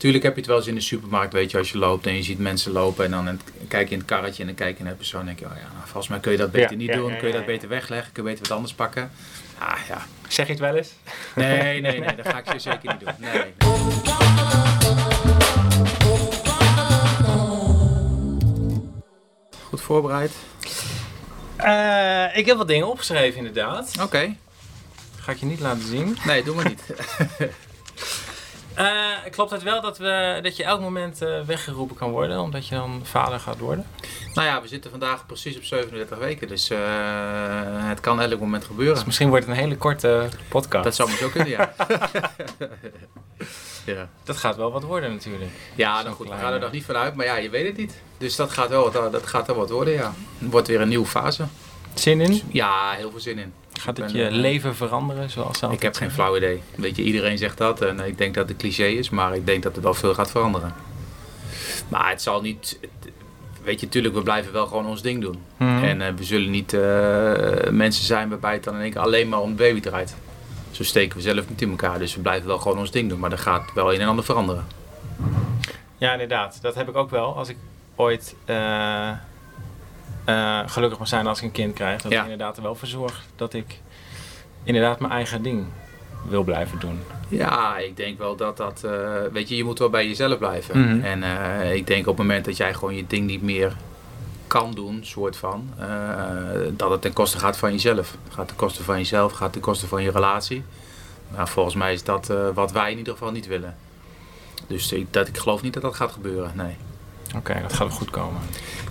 Tuurlijk heb je het wel eens in de supermarkt, weet je, als je loopt en je ziet mensen lopen en dan kijk je in het karretje en dan kijk je naar de persoon en denk je, oh ja, nou, volgens mij kun je dat beter Ja, niet ja, doen, ja, kun je dat beter wegleggen, kun je beter wat anders pakken. Ah ja, Zeg je het wel eens? nee, nee, nee, dat ga ik je zeker niet doen. Nee. Goed voorbereid? Eh, ik heb wat dingen opgeschreven inderdaad. Oké. Ga ik je niet laten zien. Nee, doe maar niet. Eh, klopt het wel dat, we, dat je elk moment eh, weggeroepen kan worden, omdat je dan vader gaat worden? nou ja, we zitten vandaag precies op 37 weken, dus eh, het kan elk moment gebeuren. Dus misschien wordt het een hele korte podcast. Dat zou maar zo kunnen, ja. ja. Dat gaat wel wat worden natuurlijk. Ja, dan goed, we gaan er nog niet vanuit, maar ja, je weet het niet. Dus dat gaat wel wat, dat gaat wel wat worden, ja. Het wordt weer een nieuwe fase. Zin in? Ja, heel veel zin in. Gaat het ben, je eh, leven veranderen zoals ze Ik heb geen flauw idee. Weet je, iedereen zegt dat en ik denk dat het cliché is, maar ik denk dat het wel veel gaat veranderen. Maar het zal niet... Weet je, natuurlijk, we blijven wel gewoon ons ding doen. Mhm. En eh, we zullen niet eh, mensen zijn waarbij het dan in één keer alleen maar om de baby draait. Zo steken we zelf niet in elkaar, dus we blijven wel gewoon ons ding doen. Maar er gaat wel een en ander veranderen. Ja, inderdaad. Dat heb ik ook wel. Als ik ooit eh, eh, gelukkig mag zijn als ik een kind krijg. Dat Ja. ik inderdaad er wel voor zorg dat ik inderdaad mijn eigen ding wil blijven doen. Ja, ik denk wel dat dat... eh, weet je, je moet wel bij jezelf blijven. Mhm. En eh, ik denk op het moment dat jij gewoon je ding niet meer kan doen, soort van... dat het ten koste gaat van jezelf. Gaat ten koste van jezelf, gaat ten koste van je relatie. Nou, volgens mij is dat wat wij in ieder geval niet willen. Dus ik, dat, ik geloof niet dat dat gaat gebeuren, nee. Oké, dat gaat wel goed komen.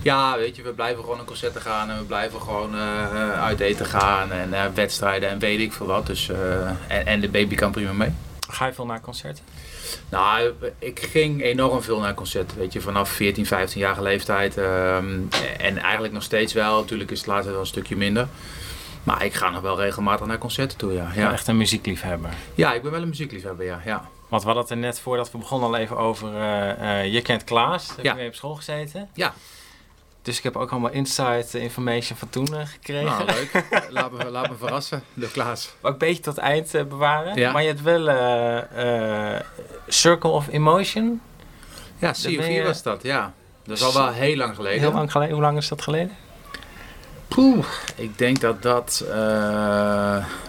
Ja, weet je, we blijven gewoon naar concerten gaan en we blijven gewoon eh, uit eten gaan en eh, wedstrijden en weet ik veel wat. Dus, eh, en, en de baby kan prima mee. Ga je veel naar concerten? Nou, ik ging enorm veel naar concerten, weet je, vanaf 14, 15 jaar leeftijd. ehm, en eigenlijk nog steeds wel, natuurlijk is het later wel een stukje minder. Maar ik ga nog wel regelmatig naar concerten toe, ja. Ja. Ja, Echt een muziekliefhebber. ja ik ben wel een muziekliefhebber, ja. ja. Want we hadden het er net voordat we begonnen al even over... eh, eh, je kent Klaas, daar heb je mee op school gezeten. Ja. Dus ik heb ook allemaal inside information van toen eh, gekregen. Nou, leuk. laat, me, laat me verrassen, de Klaas. Ook een beetje tot eind bewaren. Ja. Maar je hebt wel Circle of Emotion. Ja, ben COV je- was dat, ja. Dat is al wel heel lang geleden. Heel lang geleden. Hoe lang is dat geleden? Poeh, ik denk dat dat...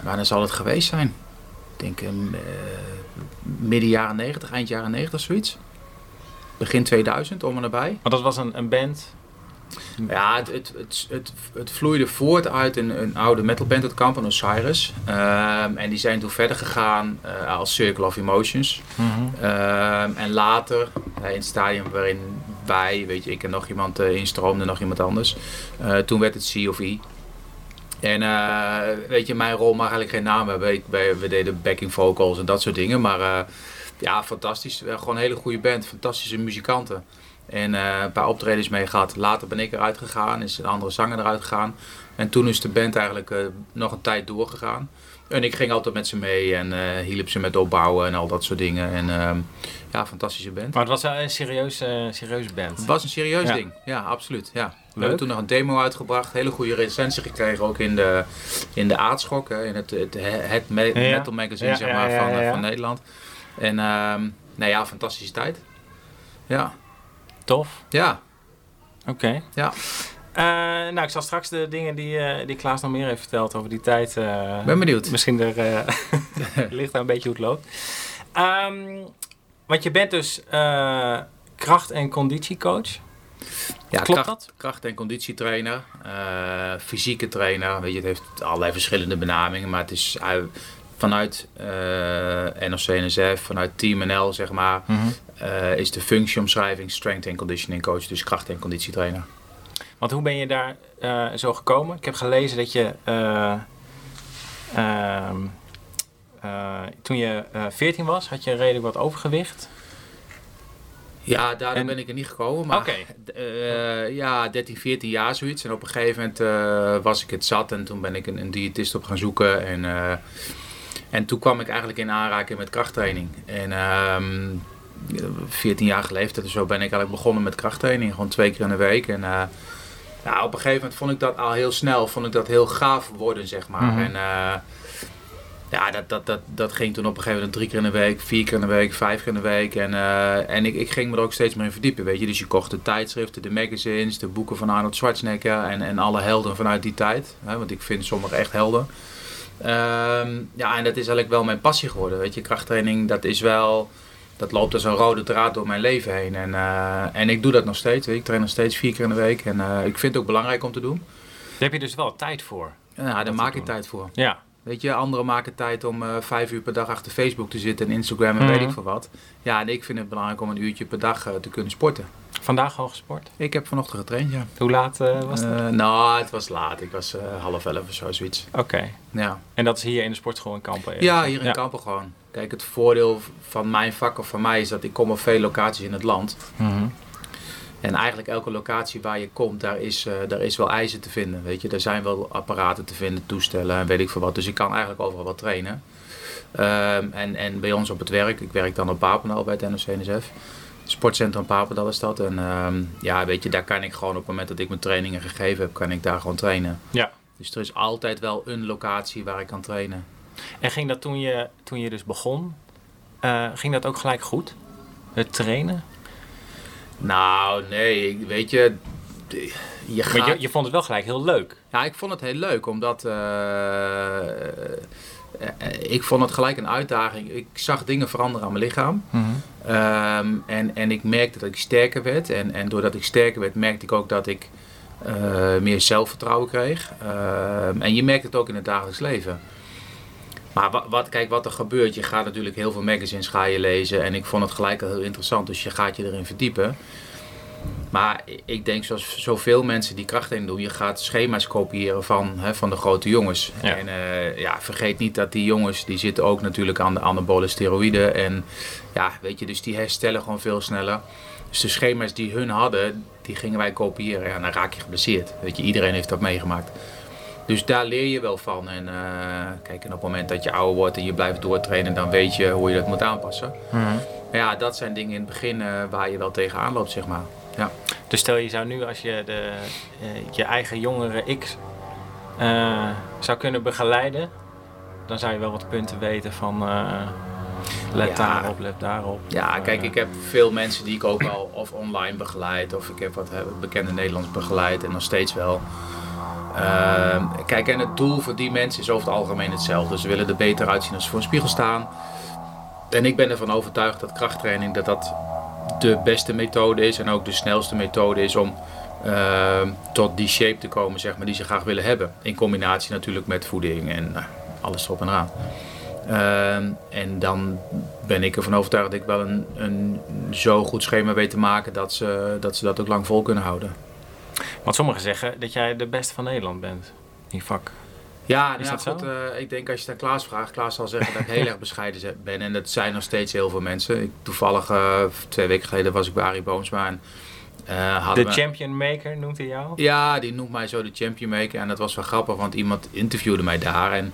wanneer zal het geweest zijn? Ik denk eh, midden jaren 90, eind jaren 90, zoiets. Begin 2000, om en nabij. Want dat was een, een band. Ja, het, het, het, het, het vloeide voort uit een, een oude metalband uit Kampen, Osiris. Ehm en die zijn toen verder gegaan eh, als Circle of Emotions. Ehm, en later, eh, in het stadium waarin wij, weet je, ik en nog iemand eh, instroomde, nog iemand anders. toen werd het C of E. En eh, weet je, mijn rol mag eigenlijk geen naam hebben. Ik, wij, we deden backing vocals en dat soort dingen. Maar eh, ja, fantastisch. Gewoon een hele goede band. Fantastische muzikanten. En eh, een paar optredens mee gehad. Later ben ik eruit gegaan. Is een andere zanger eruit gegaan. En toen is de band eigenlijk nog een tijd doorgegaan. En ik ging altijd met ze mee en hielp ze met opbouwen en al dat soort dingen. En ehm, ja, fantastische band. Maar het was een serieuze, serieuze band. Het was een serieus Ja. ding. Ja, absoluut. Ja. We hebben toen nog een demo uitgebracht. Hele goede recensie gekregen. Ook in de, in de Aardschok. hè, In het, het, het metal magazine Ja, zeg maar, van, eh, van Nederland. En ehm nou ja, fantastische tijd. Ja. Tof. Ja. Oké. Ja. Eh, nou, ik zal straks de dingen die, eh, die Klaas nog meer heeft verteld over die tijd. eh, Ben benieuwd. Misschien er, ligt daar een beetje hoe het loopt. Ehm, want je bent dus kracht- en conditiecoach. Ja, Klopt kracht, dat? kracht- en conditietrainer, eh, fysieke trainer. Weet je, het heeft allerlei verschillende benamingen, maar het is eh, vanuit eh NOC NSF, vanuit Team NL zeg maar, eh, is de functieomschrijving strength and conditioning coach, dus kracht- en conditietrainer. Want hoe ben je daar eh, zo gekomen? Ik heb gelezen dat je eh, ehm, eh, toen je eh 14 was, had je redelijk wat overgewicht. Ja, daardoor En- ben ik er niet gekomen. Maar eh, ja, 13, 14 jaar zoiets. En op een gegeven moment eh, was ik het zat en toen ben ik een, een diëtist op gaan zoeken. En, eh, en toen kwam ik eigenlijk in aanraking met krachttraining. En ehm 14 jaar geleden of zo ben ik eigenlijk begonnen met krachttraining. Gewoon twee keer in de week. En eh, ja, op een gegeven moment vond ik dat al heel snel, vond ik dat heel gaaf worden, zeg maar. Mhm. En Ja, dat, dat, dat, dat ging toen op een gegeven moment drie keer in de week, vier keer in de week, vijf keer in de week. En, eh, en ik, ik ging me er ook steeds meer in verdiepen, weet je. Dus je kocht de tijdschriften, de magazines, de boeken van Arnold Schwarzenegger en, en alle helden vanuit die tijd. Hè, want ik vind sommige echt helden. Ehm, ja, en dat is eigenlijk wel mijn passie geworden, weet je. Krachttraining, dat is wel... Dat loopt als een rode draad door mijn leven heen. En, eh, en ik doe dat nog steeds. Ik train nog steeds vier keer in de week. En eh, ik vind het ook belangrijk om te doen. Daar heb je dus wel tijd voor. Ja, daar maak ik tijd voor. Ja. Weet je, anderen maken tijd om eh, vijf uur per dag achter Facebook te zitten en Instagram en weet Mhm. ik veel wat. Ja, en ik vind het belangrijk om een uurtje per dag eh, te kunnen sporten. Vandaag al gesport? Ik heb vanochtend getraind, ja. Hoe laat eh, was dat? Nou, het was laat. Ik was half elf of zo, zoiets. Oké. Ja, En dat is hier in de sportschool in Kampen? ja hier in Kampen gewoon. Kijk, het voordeel van mijn vak of van mij is dat ik kom op veel locaties in het land. Mhm. En eigenlijk elke locatie waar je komt, daar is, eh, daar is wel eisen te vinden. Weet je, er zijn wel apparaten te vinden, toestellen en weet ik veel wat. Dus ik kan eigenlijk overal wat trainen. Ehm, en, en bij ons op het werk, ik werk dan op Papendal bij het NOC-NSF. Sportcentrum Papendal is dat. En ehm, ja, weet je, daar kan ik gewoon op het moment dat ik mijn trainingen gegeven heb, kan ik daar gewoon trainen. Ja. Dus er is altijd wel een locatie waar ik kan trainen. En ging dat toen je, toen je dus begon, eh, ging dat ook gelijk goed? Het trainen? Nou, nee, weet je, je gaat... Maar je, je vond het wel gelijk heel leuk. Ja, ik vond het heel leuk, omdat eh, eh, ik vond het gelijk een uitdaging. Ik zag dingen veranderen aan mijn lichaam. Ehm, en, en ik merkte dat ik sterker werd. En, en doordat ik sterker werd, merkte ik ook dat ik eh, meer zelfvertrouwen kreeg. Ehm, en je merkt het ook in het dagelijks leven. Maar wat, wat, kijk, wat er gebeurt, je gaat natuurlijk heel veel magazines ga je lezen. En ik vond het gelijk al heel interessant, dus je gaat je erin verdiepen. Maar ik denk zoals zoveel mensen die krachttraining doen, je gaat schema's kopiëren van, hè, van de grote jongens. Ja. En eh, ja, vergeet niet dat die jongens, die zitten ook natuurlijk aan de anabole steroïden. En ja, weet je, dus die herstellen gewoon veel sneller. Dus de schema's die hun hadden, die gingen wij kopiëren. Ja, dan raak je geblesseerd. Weet je, iedereen heeft dat meegemaakt. Dus daar leer je wel van. En eh, kijk, en op het moment dat je ouder wordt en je blijft doortrainen, dan weet je hoe je dat moet aanpassen. Maar ja, dat zijn dingen in het begin eh, waar je wel tegenaan loopt, zeg maar. Ja. Dus stel je zou nu als je de, eh, je eigen jongere X zou kunnen begeleiden, dan zou je wel wat punten weten van let Ja. daarop, let daarop. Ja, kijk, ik heb veel mensen die ik ook al of online begeleid of ik heb wat bekende Nederlands begeleid en nog steeds wel. Ehm, kijk, en het doel voor die mensen is over het algemeen hetzelfde. Ze willen er beter uitzien als ze voor een spiegel staan. En ik ben ervan overtuigd dat krachttraining dat dat de beste methode is en ook de snelste methode is om ehm, tot die shape te komen zeg maar, die ze graag willen hebben. In combinatie natuurlijk met voeding en nou, alles erop en eraan. Ehm, en dan ben ik ervan overtuigd dat ik wel een, een zo goed schema weet te maken dat ze, dat ze dat ook lang vol kunnen houden. Want sommigen zeggen dat jij de beste van Nederland bent in je vak. Ja, Is nou dat goed, eh, ik denk als je het aan Klaas vraagt, Klaas zal zeggen dat ik heel erg bescheiden ben. En dat zijn nog steeds heel veel mensen. Ik, toevallig, eh, twee weken geleden was ik bij Arie Boomsma. En, hadden De we- champion maker noemt hij jou? Ja, die noemt mij zo de champion maker. En dat was wel grappig, want iemand interviewde mij daar. En,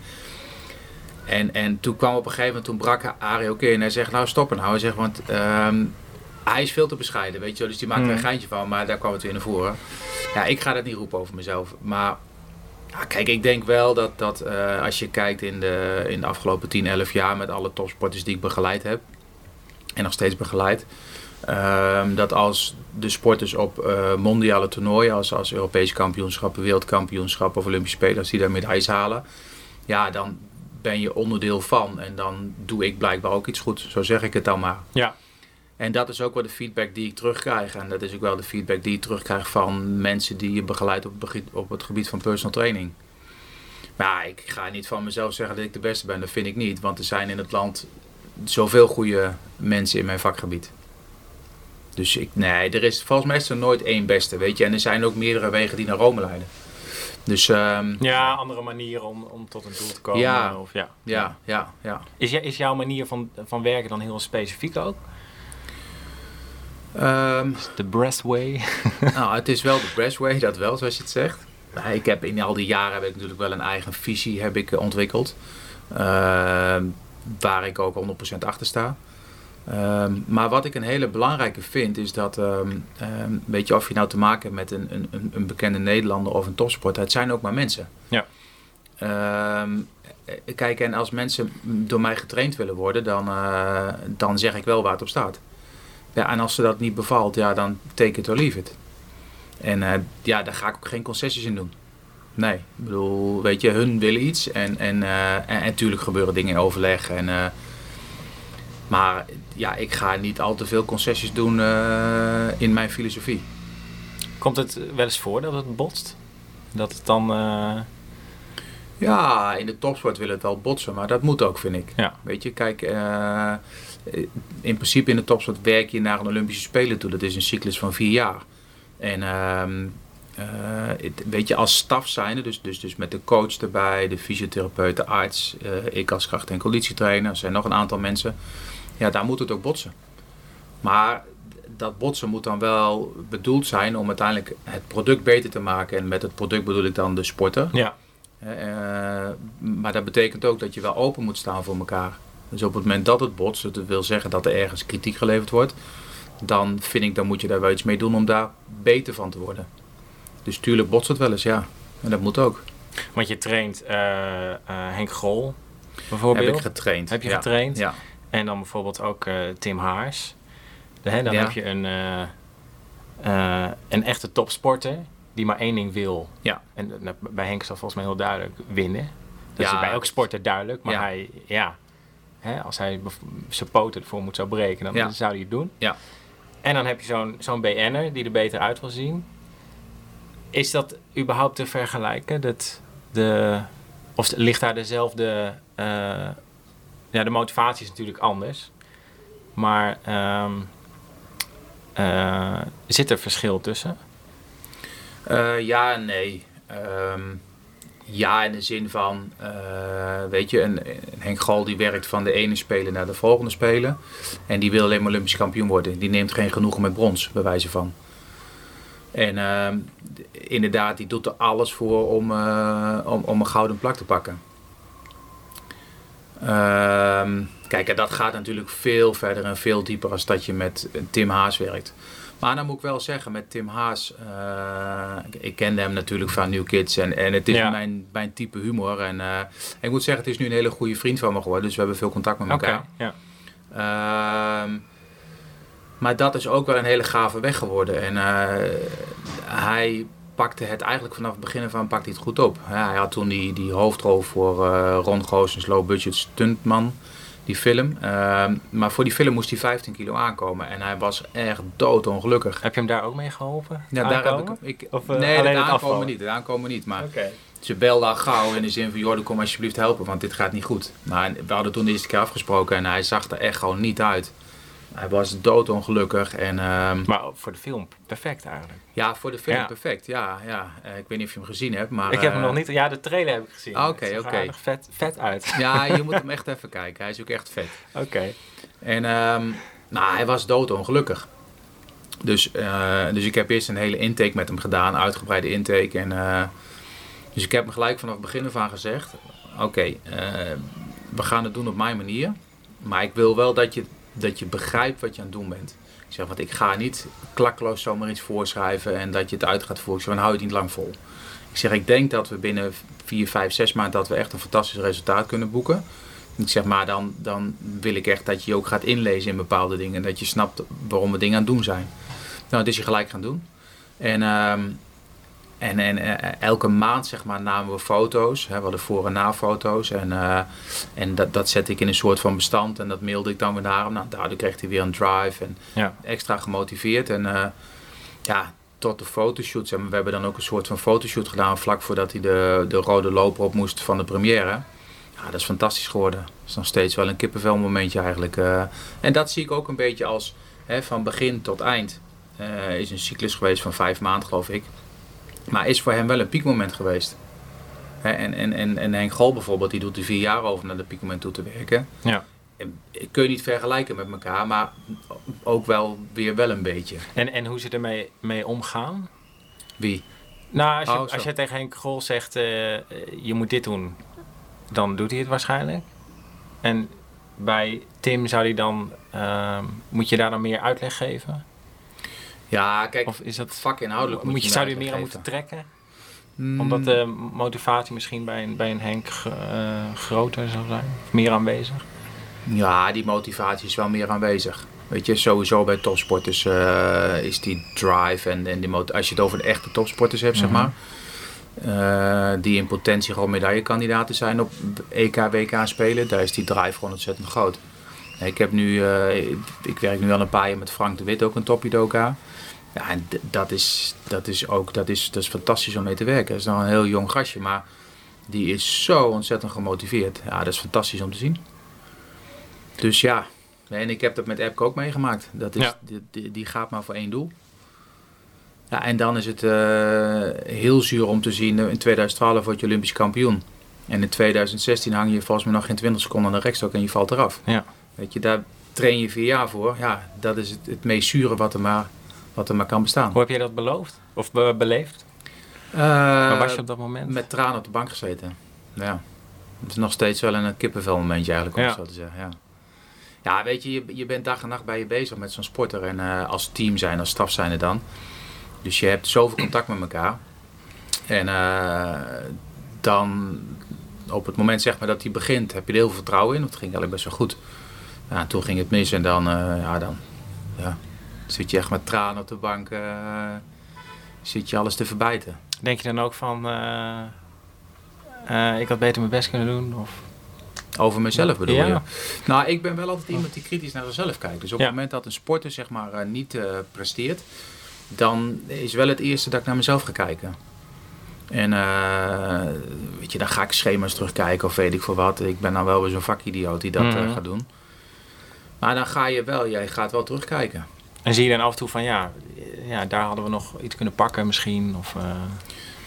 en, en toen kwam op een gegeven moment, toen brak Arie ook in. Hij zegt, nou stoppen nou. Hij zegt, want ehm, hij is veel te bescheiden, weet je wel. Dus die maakt er Hmm. een geintje van, maar daar kwam het weer naar voren. Ja, ik ga dat niet roepen over mezelf. Maar ja, kijk, ik denk wel dat, dat eh, als je kijkt in de, in de afgelopen 10, 11 jaar... met alle topsporters die ik begeleid heb... en nog steeds begeleid... Ehm, dat als de sporters op eh, mondiale toernooien, als, als Europese kampioenschappen, wereldkampioenschappen of Olympische Spelen, als die daar medailles halen, ja, dan ben je onderdeel van. En dan doe ik blijkbaar ook iets goed. Zo zeg ik het dan maar. Ja. En dat is ook wel de feedback die ik terugkrijg. En dat is ook wel de feedback die je terugkrijgt van mensen die je begeleidt op op het gebied van personal training. Maar ja, ik ga niet van mezelf zeggen dat ik de beste ben. Dat vind ik niet. Want er zijn in het land zoveel goede mensen in mijn vakgebied. Dus ik, nee, er is volgens mij is er nooit één beste, weet je. En er zijn ook meerdere wegen die naar Rome leiden. Dus ehm, Ja, andere manieren om, om tot een doel te komen. Ja. Of, ja. ja, ja, ja. Is, is jouw manier van, van werken dan heel specifiek ook? Ehm, De breastway? nou, het is wel de Breastway, dat wel, zoals je het zegt. Ik heb in al die jaren heb ik natuurlijk wel een eigen visie heb ik, eh, ontwikkeld. Ehm, waar ik ook 100% achter sta. Ehm, maar wat ik een hele belangrijke vind, is dat, weet je, of je nou te maken hebt met een, een, een- bekende Nederlander of een topsporter, het zijn ook maar mensen. Ja. Eh, kijk, en als mensen door mij getraind willen worden, dan, eh, dan zeg ik wel waar het op staat. Ja, en als ze dat niet bevalt, ja, dan take it or leave it. En eh, ja, daar ga ik ook geen concessies in doen. Nee, ik bedoel, weet je, hun willen iets en, en, eh, en, en natuurlijk gebeuren dingen in overleg. En, eh, maar ja, ik ga niet al te veel concessies doen in mijn filosofie. Komt het wel eens voor dat het botst? Dat het dan... Ja, in de topsport wil het wel botsen, maar dat moet ook, vind ik. Ja. Weet je, kijk, in principe in de topsport werk je naar een Olympische Spelen toe. Dat is een cyclus van vier jaar. En ehm, eh, het- weet je, als staf zijnde, dus, dus, dus met de coach erbij, de fysiotherapeut, de arts, eh, ik als kracht- en conditietrainer, er zijn nog een aantal mensen. Ja, daar moet het ook botsen. Maar dat botsen moet dan wel bedoeld zijn om uiteindelijk het product beter te maken. En met het product bedoel ik dan de sporter. ja. Eh, maar dat betekent ook dat je wel open moet staan voor elkaar. Dus op het moment dat het botst, dat wil zeggen dat er ergens kritiek geleverd wordt, dan vind ik, dan moet je daar wel iets mee doen om daar beter van te worden. Dus tuurlijk botst het wel eens, ja. En dat moet ook. Want je traint eh, eh, Henk Grol bijvoorbeeld. Heb ik getraind. Heb je ja. getraind? Ja. En dan bijvoorbeeld ook eh, Tim Haars. Hè, dan Ja. heb je een, een echte topsporter die maar één ding wil. Ja. En bij Henk is dat volgens mij heel duidelijk winnen. Dat Ja, is bij elke sporter duidelijk. Maar hij, ja, hè, als hij zijn poten ervoor moet zou breken, dan Ja. zou hij het doen. Ja. En dan heb je zo'n zo'n BN'er die er beter uit wil zien. Is dat überhaupt te vergelijken? Dat de, of ligt daar dezelfde... eh, ja, de motivatie is natuurlijk anders. Maar ehm, eh, zit er verschil tussen? Eh, ja en nee. Ehm, ja in de zin van, eh, weet je, een, een Henk Gal die werkt van de ene spelen naar de volgende spelen. En die wil alleen maar Olympisch kampioen worden. Die neemt geen genoegen met brons, bij wijze van. En ehm, inderdaad, die doet er alles voor om, eh, om, om een gouden plak te pakken. Ehm, kijk, en dat gaat natuurlijk veel verder en veel dieper als dat je met Tim Haas werkt. Maar dan moet ik wel zeggen, met Tim Haas, eh, ik, ik kende hem natuurlijk van New Kids en, en het is Ja. mijn, mijn type humor. En eh, ik moet zeggen, het is nu een hele goede vriend van me geworden, dus we hebben veel contact met elkaar. ja. Ehm, maar dat is ook wel een hele gave weg geworden. En eh, hij pakte het eigenlijk vanaf het begin aan pakte hij het goed op. Ja, hij had toen die, die hoofdrol voor Ron Goossens Low Budget Stuntman, die film. Ehm, maar voor die film moest hij 15 kilo aankomen en hij was echt doodongelukkig. Heb je hem daar ook mee geholpen? Ja, daar heb ik, ik Of, eh, nee, alleen het aankomen niet, dat aankomen niet. Maar Oké. ze belde al gauw in de zin van, joh, kom alsjeblieft helpen, want dit gaat niet goed. En we hadden toen de eerste keer afgesproken en hij zag er echt gewoon niet uit. Hij was doodongelukkig en ehm, Maar voor de film perfect eigenlijk. ja, voor de film Ja. perfect. Ja, ja. Eh, ik weet niet of je hem gezien hebt, maar... ik heb hem eh, nog niet... Ja, de trailer heb ik gezien. Ah, oké, er oké. aardig Vet, vet uit. Ja, je moet hem echt even kijken. Hij is ook echt vet. Oké. En ehm, nou, hij was doodongelukkig. Dus, eh, dus ik heb eerst een hele intake met hem gedaan, uitgebreide intake. En, dus ik heb hem gelijk vanaf het begin af aan gezegd: Oké, we gaan het doen op mijn manier. Maar ik wil wel dat je, dat je begrijpt wat je aan het doen bent. Ik zeg, want ik ga niet klakkeloos zomaar iets voorschrijven en dat je het uit gaat voeren. Ik zeg, dan hou je het niet lang vol. Ik zeg, ik denk dat we binnen 4, 5, 6 maanden dat we echt een fantastisch resultaat kunnen boeken. Ik zeg maar, dan, dan wil ik echt dat je je ook gaat inlezen in bepaalde dingen. Dat je snapt waarom we dingen aan het doen zijn. Nou, dat is je gelijk gaan doen. En, ehm, en, en eh, elke maand zeg maar, namen we foto's. Hè, we hadden voor- en na-foto's. En, eh, en dat, dat zette ik in een soort van bestand. En dat mailde ik dan weer naar hem. Nou, daardoor kreeg hij weer een drive. En Ja. extra gemotiveerd. En eh, ja, tot de fotoshoot. Zeg maar, we hebben dan ook een soort van fotoshoot gedaan vlak voordat hij de, de rode loper op moest van de première. Ja, dat is fantastisch geworden. Dat is nog steeds wel een kippenvel momentje eigenlijk. eh. en dat zie ik ook een beetje als hè, van begin tot eind. eh, is een cyclus geweest van vijf maanden geloof ik. Maar is voor hem wel een piekmoment geweest. Hè, en, en, en, en Henk Gol bijvoorbeeld, die doet er vier jaar over naar de piekmoment toe te werken. Ja. En kun je niet vergelijken met elkaar, maar ook wel weer wel een beetje. En, en hoe ze ermee mee omgaan? Wie? Nou, als je, Oh, als je tegen Henk Grol zegt, eh, eh, je moet dit doen, dan doet hij het waarschijnlijk. En bij Tim zou hij dan, ehm, moet je daar dan meer uitleg geven? Ja, kijk, Of is dat, vakinhoudelijk moet, moet je, je zou hij meer aan moeten trekken? Mm, Omdat de motivatie misschien bij een, bij een Henk eh, groter zou zijn? Of meer aanwezig? Ja, die motivatie is wel meer aanwezig. Weet je, sowieso bij topsporters eh, is die drive en, en die als je het over de echte topsporters hebt, zeg Mhm. maar. eh, die in potentie gewoon medaillekandidaten zijn op EK, WK spelen, daar is die drive gewoon ontzettend groot. Ik heb nu, ik, ik werk nu al een paar jaar met Frank de Wit, ook een topjudoka. Ja, en dat is, dat is ook dat is, dat is fantastisch om mee te werken. Dat is nog een heel jong gastje, maar die is zo ontzettend gemotiveerd. Ja, dat is fantastisch om te zien. Dus ja, en ik heb dat met Epke ook meegemaakt. Dat is, Ja. die, die, die gaat maar voor één doel. Ja, en dan is het eh, heel zuur om te zien, in 2012 word je Olympisch kampioen. En in 2016 hang je volgens mij nog geen 20 seconden aan de rekstok en je valt eraf. Ja. Weet je, daar train je vier jaar voor. Ja, dat is het, het meest zure wat er maar, wat er maar kan bestaan. Hoe heb je dat beloofd? Of be- beleefd? Eh, Waar was je op dat moment? Met tranen op de bank gezeten. Ja. Het is nog steeds wel een kippenvel momentje eigenlijk, om Ja. zo te zeggen. Ja, ja weet je, je, je bent dag en nacht bij je bezig met zo'n sporter. En eh, als team zijn, als staf zijn er dan. Dus je hebt zoveel contact met elkaar. En eh, dan, op het moment zeg maar dat hij begint, heb je er heel veel vertrouwen in. Want het ging eigenlijk best wel goed. Ja, toen ging het mis en dan, ja, dan ja, zit je echt met tranen op de bank. eh, zit je alles te verbijten. Denk je dan ook van... eh, eh, ik had beter mijn best kunnen doen? Of... Over mezelf bedoel Ja. je? Nou, ik ben wel altijd iemand die kritisch naar zichzelf kijkt. Dus op Ja. het moment dat een sporter zeg maar niet presteert, dan is wel het eerste dat ik naar mezelf ga kijken. En weet je, dan ga ik schema's terugkijken of weet ik voor wat. Ik ben dan wel weer zo'n vakidioot die dat Mhm. gaat doen. Maar dan ga je wel, jij gaat wel terugkijken. En zie je dan af en toe van... Ja, ja daar hadden we nog iets kunnen pakken misschien? Of,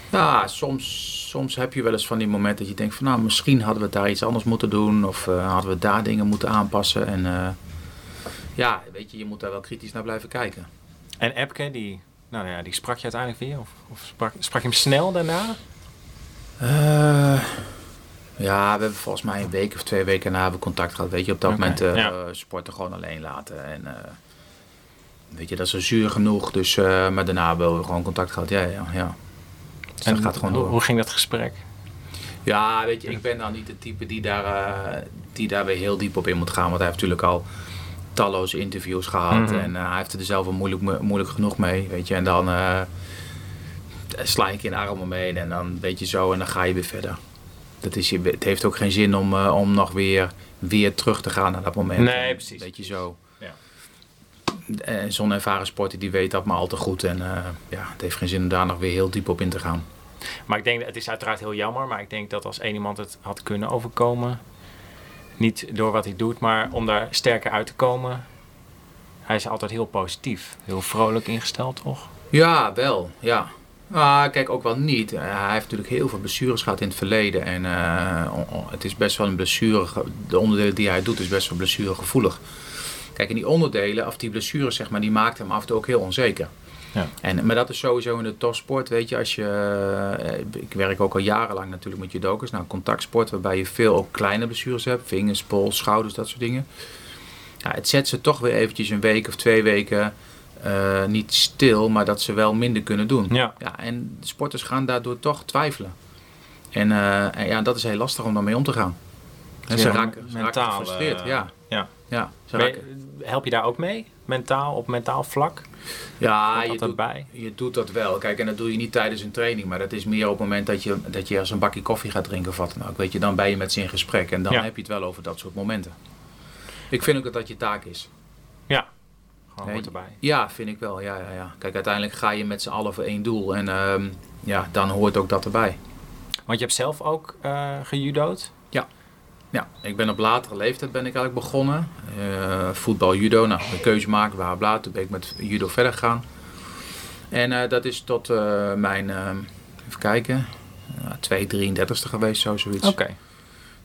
Ja, soms, soms heb je wel eens van die momenten dat je denkt van nou, misschien hadden we daar iets anders moeten doen. Of eh, hadden we daar dingen moeten aanpassen. En eh, ja, weet je, je moet daar wel kritisch naar blijven kijken. En Epke, die, nou ja, die sprak je uiteindelijk weer? Of, of sprak, sprak je hem snel daarna? Ja, we hebben volgens mij een week of twee weken na hebben contact gehad. Weet je, op dat moment ja. eh, sporten gewoon alleen laten. En weet je, dat is al zuur genoeg. Dus, eh, maar daarna hebben we gewoon contact gehad. Ja, ja, ja. Dus dat gaat gewoon door. hoe ging dat gesprek? Ja, weet je, ik ben dan niet de type die daar, eh, die daar weer heel diep op in moet gaan. Want hij heeft natuurlijk al talloze interviews gehad. Mhm. En eh, hij heeft er zelf wel moeilijk, moeilijk genoeg mee, weet je. En dan sla ik in armen mee en dan weet je zo en dan ga je weer verder. Dat is, je- het heeft ook geen zin om, om nog weer, weer terug te gaan naar dat moment. Nee, precies. Weet je zo. En zo'n ervaren sporter die weet dat maar al te goed. En eh, ja, het heeft geen zin om daar nog weer heel diep op in te gaan. Maar ik denk, het is uiteraard heel jammer, maar ik denk dat als één iemand het had kunnen overkomen, niet door wat hij doet, maar om daar sterker uit te komen, hij is altijd heel positief, heel vrolijk ingesteld, toch? Ja, wel. Ja. Ah, kijk, ook wel niet. Eh, hij heeft natuurlijk heel veel blessures gehad in het verleden. En eh, het is best wel een blessure. De onderdelen die hij doet is best wel blessuregevoelig. Kijk, en die onderdelen, of die blessures, zeg maar, die maakt hem af en toe ook heel onzeker. Ja. En, maar dat is sowieso in de topsport, weet je, als je... eh, Ik werk ook al jarenlang natuurlijk met judokers. Nou, contactsport, waarbij je veel ook kleine blessures hebt. Vingers, pols, schouders, dat soort dingen. Ja, het zet ze toch weer eventjes een week of twee weken eh, niet stil, maar dat ze wel minder kunnen doen. Ja. Ja, en de sporters gaan daardoor toch twijfelen. En, eh, en ja, dat is heel lastig om daarmee om te gaan. En ze raken, ze raken gefrustreerd. ja. ja. Ja, ze Ben raken, je- help je daar ook mee? Mentaal, op mentaal vlak? ja je, doet, erbij? je doet dat wel. Kijk, en dat doe je niet tijdens een training, maar dat is meer op het moment dat je, dat je als een bakje koffie gaat drinken of wat dan ook. Weet je, dan ben je met ze in gesprek en dan Ja. heb je het wel over dat soort momenten. Ik vind ook dat dat je taak is. Ja. Gewoon hoort erbij. Ja, vind ik wel. Ja, ja, ja. Kijk, uiteindelijk ga je met z'n allen voor één doel en ehm, ja, dan hoort ook dat erbij. Want je hebt zelf ook eh gejudo'd? Ja, ik ben op latere leeftijd ben ik eigenlijk begonnen. Eh, voetbal, judo, nou, een keuze maken, bla bla. Toen ben ik met judo verder gegaan. En eh, dat is tot eh, mijn, even kijken, uh, 233ste geweest, zo zoiets. Oké.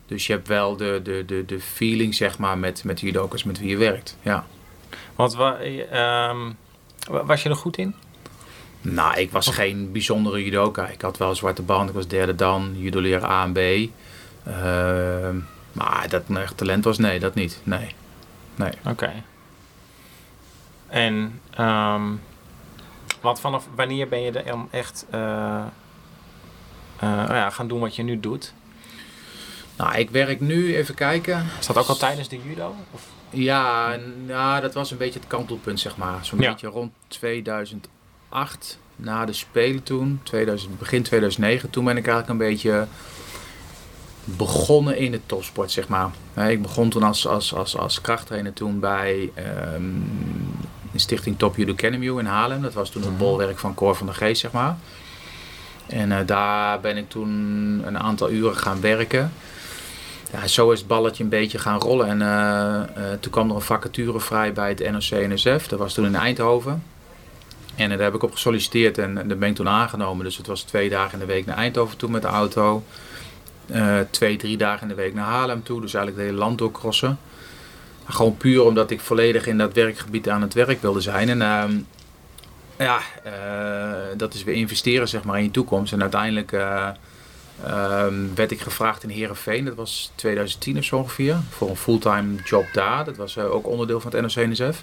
Dus je hebt wel de, de, de, de feeling, zeg maar, met, met judokers met wie je werkt. Ja. Want wa- ehm, wa- was je er goed in? Nou, ik was geen bijzondere judoka. Ik had wel een zwarte band, ik was derde dan, judo leren A en B. Ehm, maar dat mijn echt talent was, nee, dat niet. Nee. Nee. Oké. En, want vanaf wanneer ben je er echt, eh, oh ja, gaan doen wat je nu doet? Nou, ik werk nu, even kijken. Is dat ook al tijdens de judo? Of? Ja, nou, dat was een beetje het kantelpunt, zeg maar. Zo'n Ja. beetje rond 2008, na de Spelen toen, 2000, begin 2009. Toen ben ik eigenlijk een beetje begonnen in de topsport, zeg maar. Ik begon toen als, als, als, als krachttrainer toen bij de stichting Top Judo Academy in Haarlem. Dat was toen het Mhm. bolwerk van Cor van der Geest, zeg maar. En eh, daar ben ik toen een aantal uren gaan werken. Ja, zo is het balletje een beetje gaan rollen. En eh, eh, toen kwam er een vacature vrij bij het NOC-NSF. Dat was toen in Eindhoven. En daar heb ik op gesolliciteerd en eh, daar ben ik toen aangenomen. Dus het was twee dagen in de week naar Eindhoven toe met de auto. Eh, twee, drie dagen in de week naar Haarlem toe. Dus eigenlijk het hele land doorcrossen. Gewoon puur omdat ik volledig in dat werkgebied aan het werk wilde zijn. En ehm, ja, eh, dat is weer investeren zeg maar, in je toekomst. En uiteindelijk eh, ehm, werd ik gevraagd in Heerenveen. Dat was 2010 of zo ongeveer. Voor een fulltime job daar. Dat was ook onderdeel van het NOC-NSF.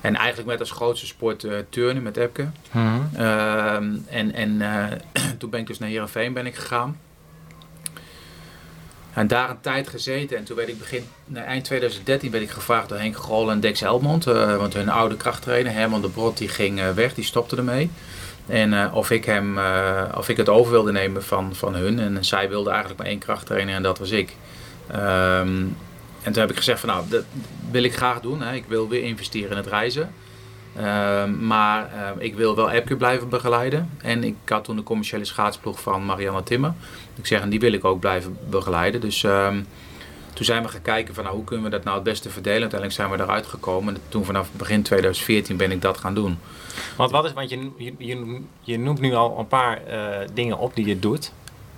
En eigenlijk met als grootste sport turnen met Epke. Ehm, en en toen ben ik dus naar Heerenveen ben ik gegaan. En daar een tijd gezeten. En toen werd ik begin, eind 2013 werd ik gevraagd door Henk Grol en Dex Helmond. eh, want hun oude krachttrainer Herman de Brot die ging eh, weg, die stopte ermee. En eh, of, ik hem, of ik het over wilde nemen van, van hun. En zij wilde eigenlijk maar één krachttrainer en dat was ik. Ehm, en toen heb ik gezegd van nou, dat wil ik graag doen. Hè. Ik wil weer investeren in het reizen. Ehm, maar eh, ik wil wel Epke blijven begeleiden. En ik had toen de commerciële schaatsploeg van Marianne Timmer. Ik zeg, en die wil ik ook blijven begeleiden. Dus ehm, toen zijn we gaan kijken van nou, hoe kunnen we dat nou het beste verdelen. Uiteindelijk zijn we eruit gekomen. En toen vanaf begin 2014 ben ik dat gaan doen. Want, wat is, want je, je, je, je noemt nu al een paar eh, dingen op die je doet.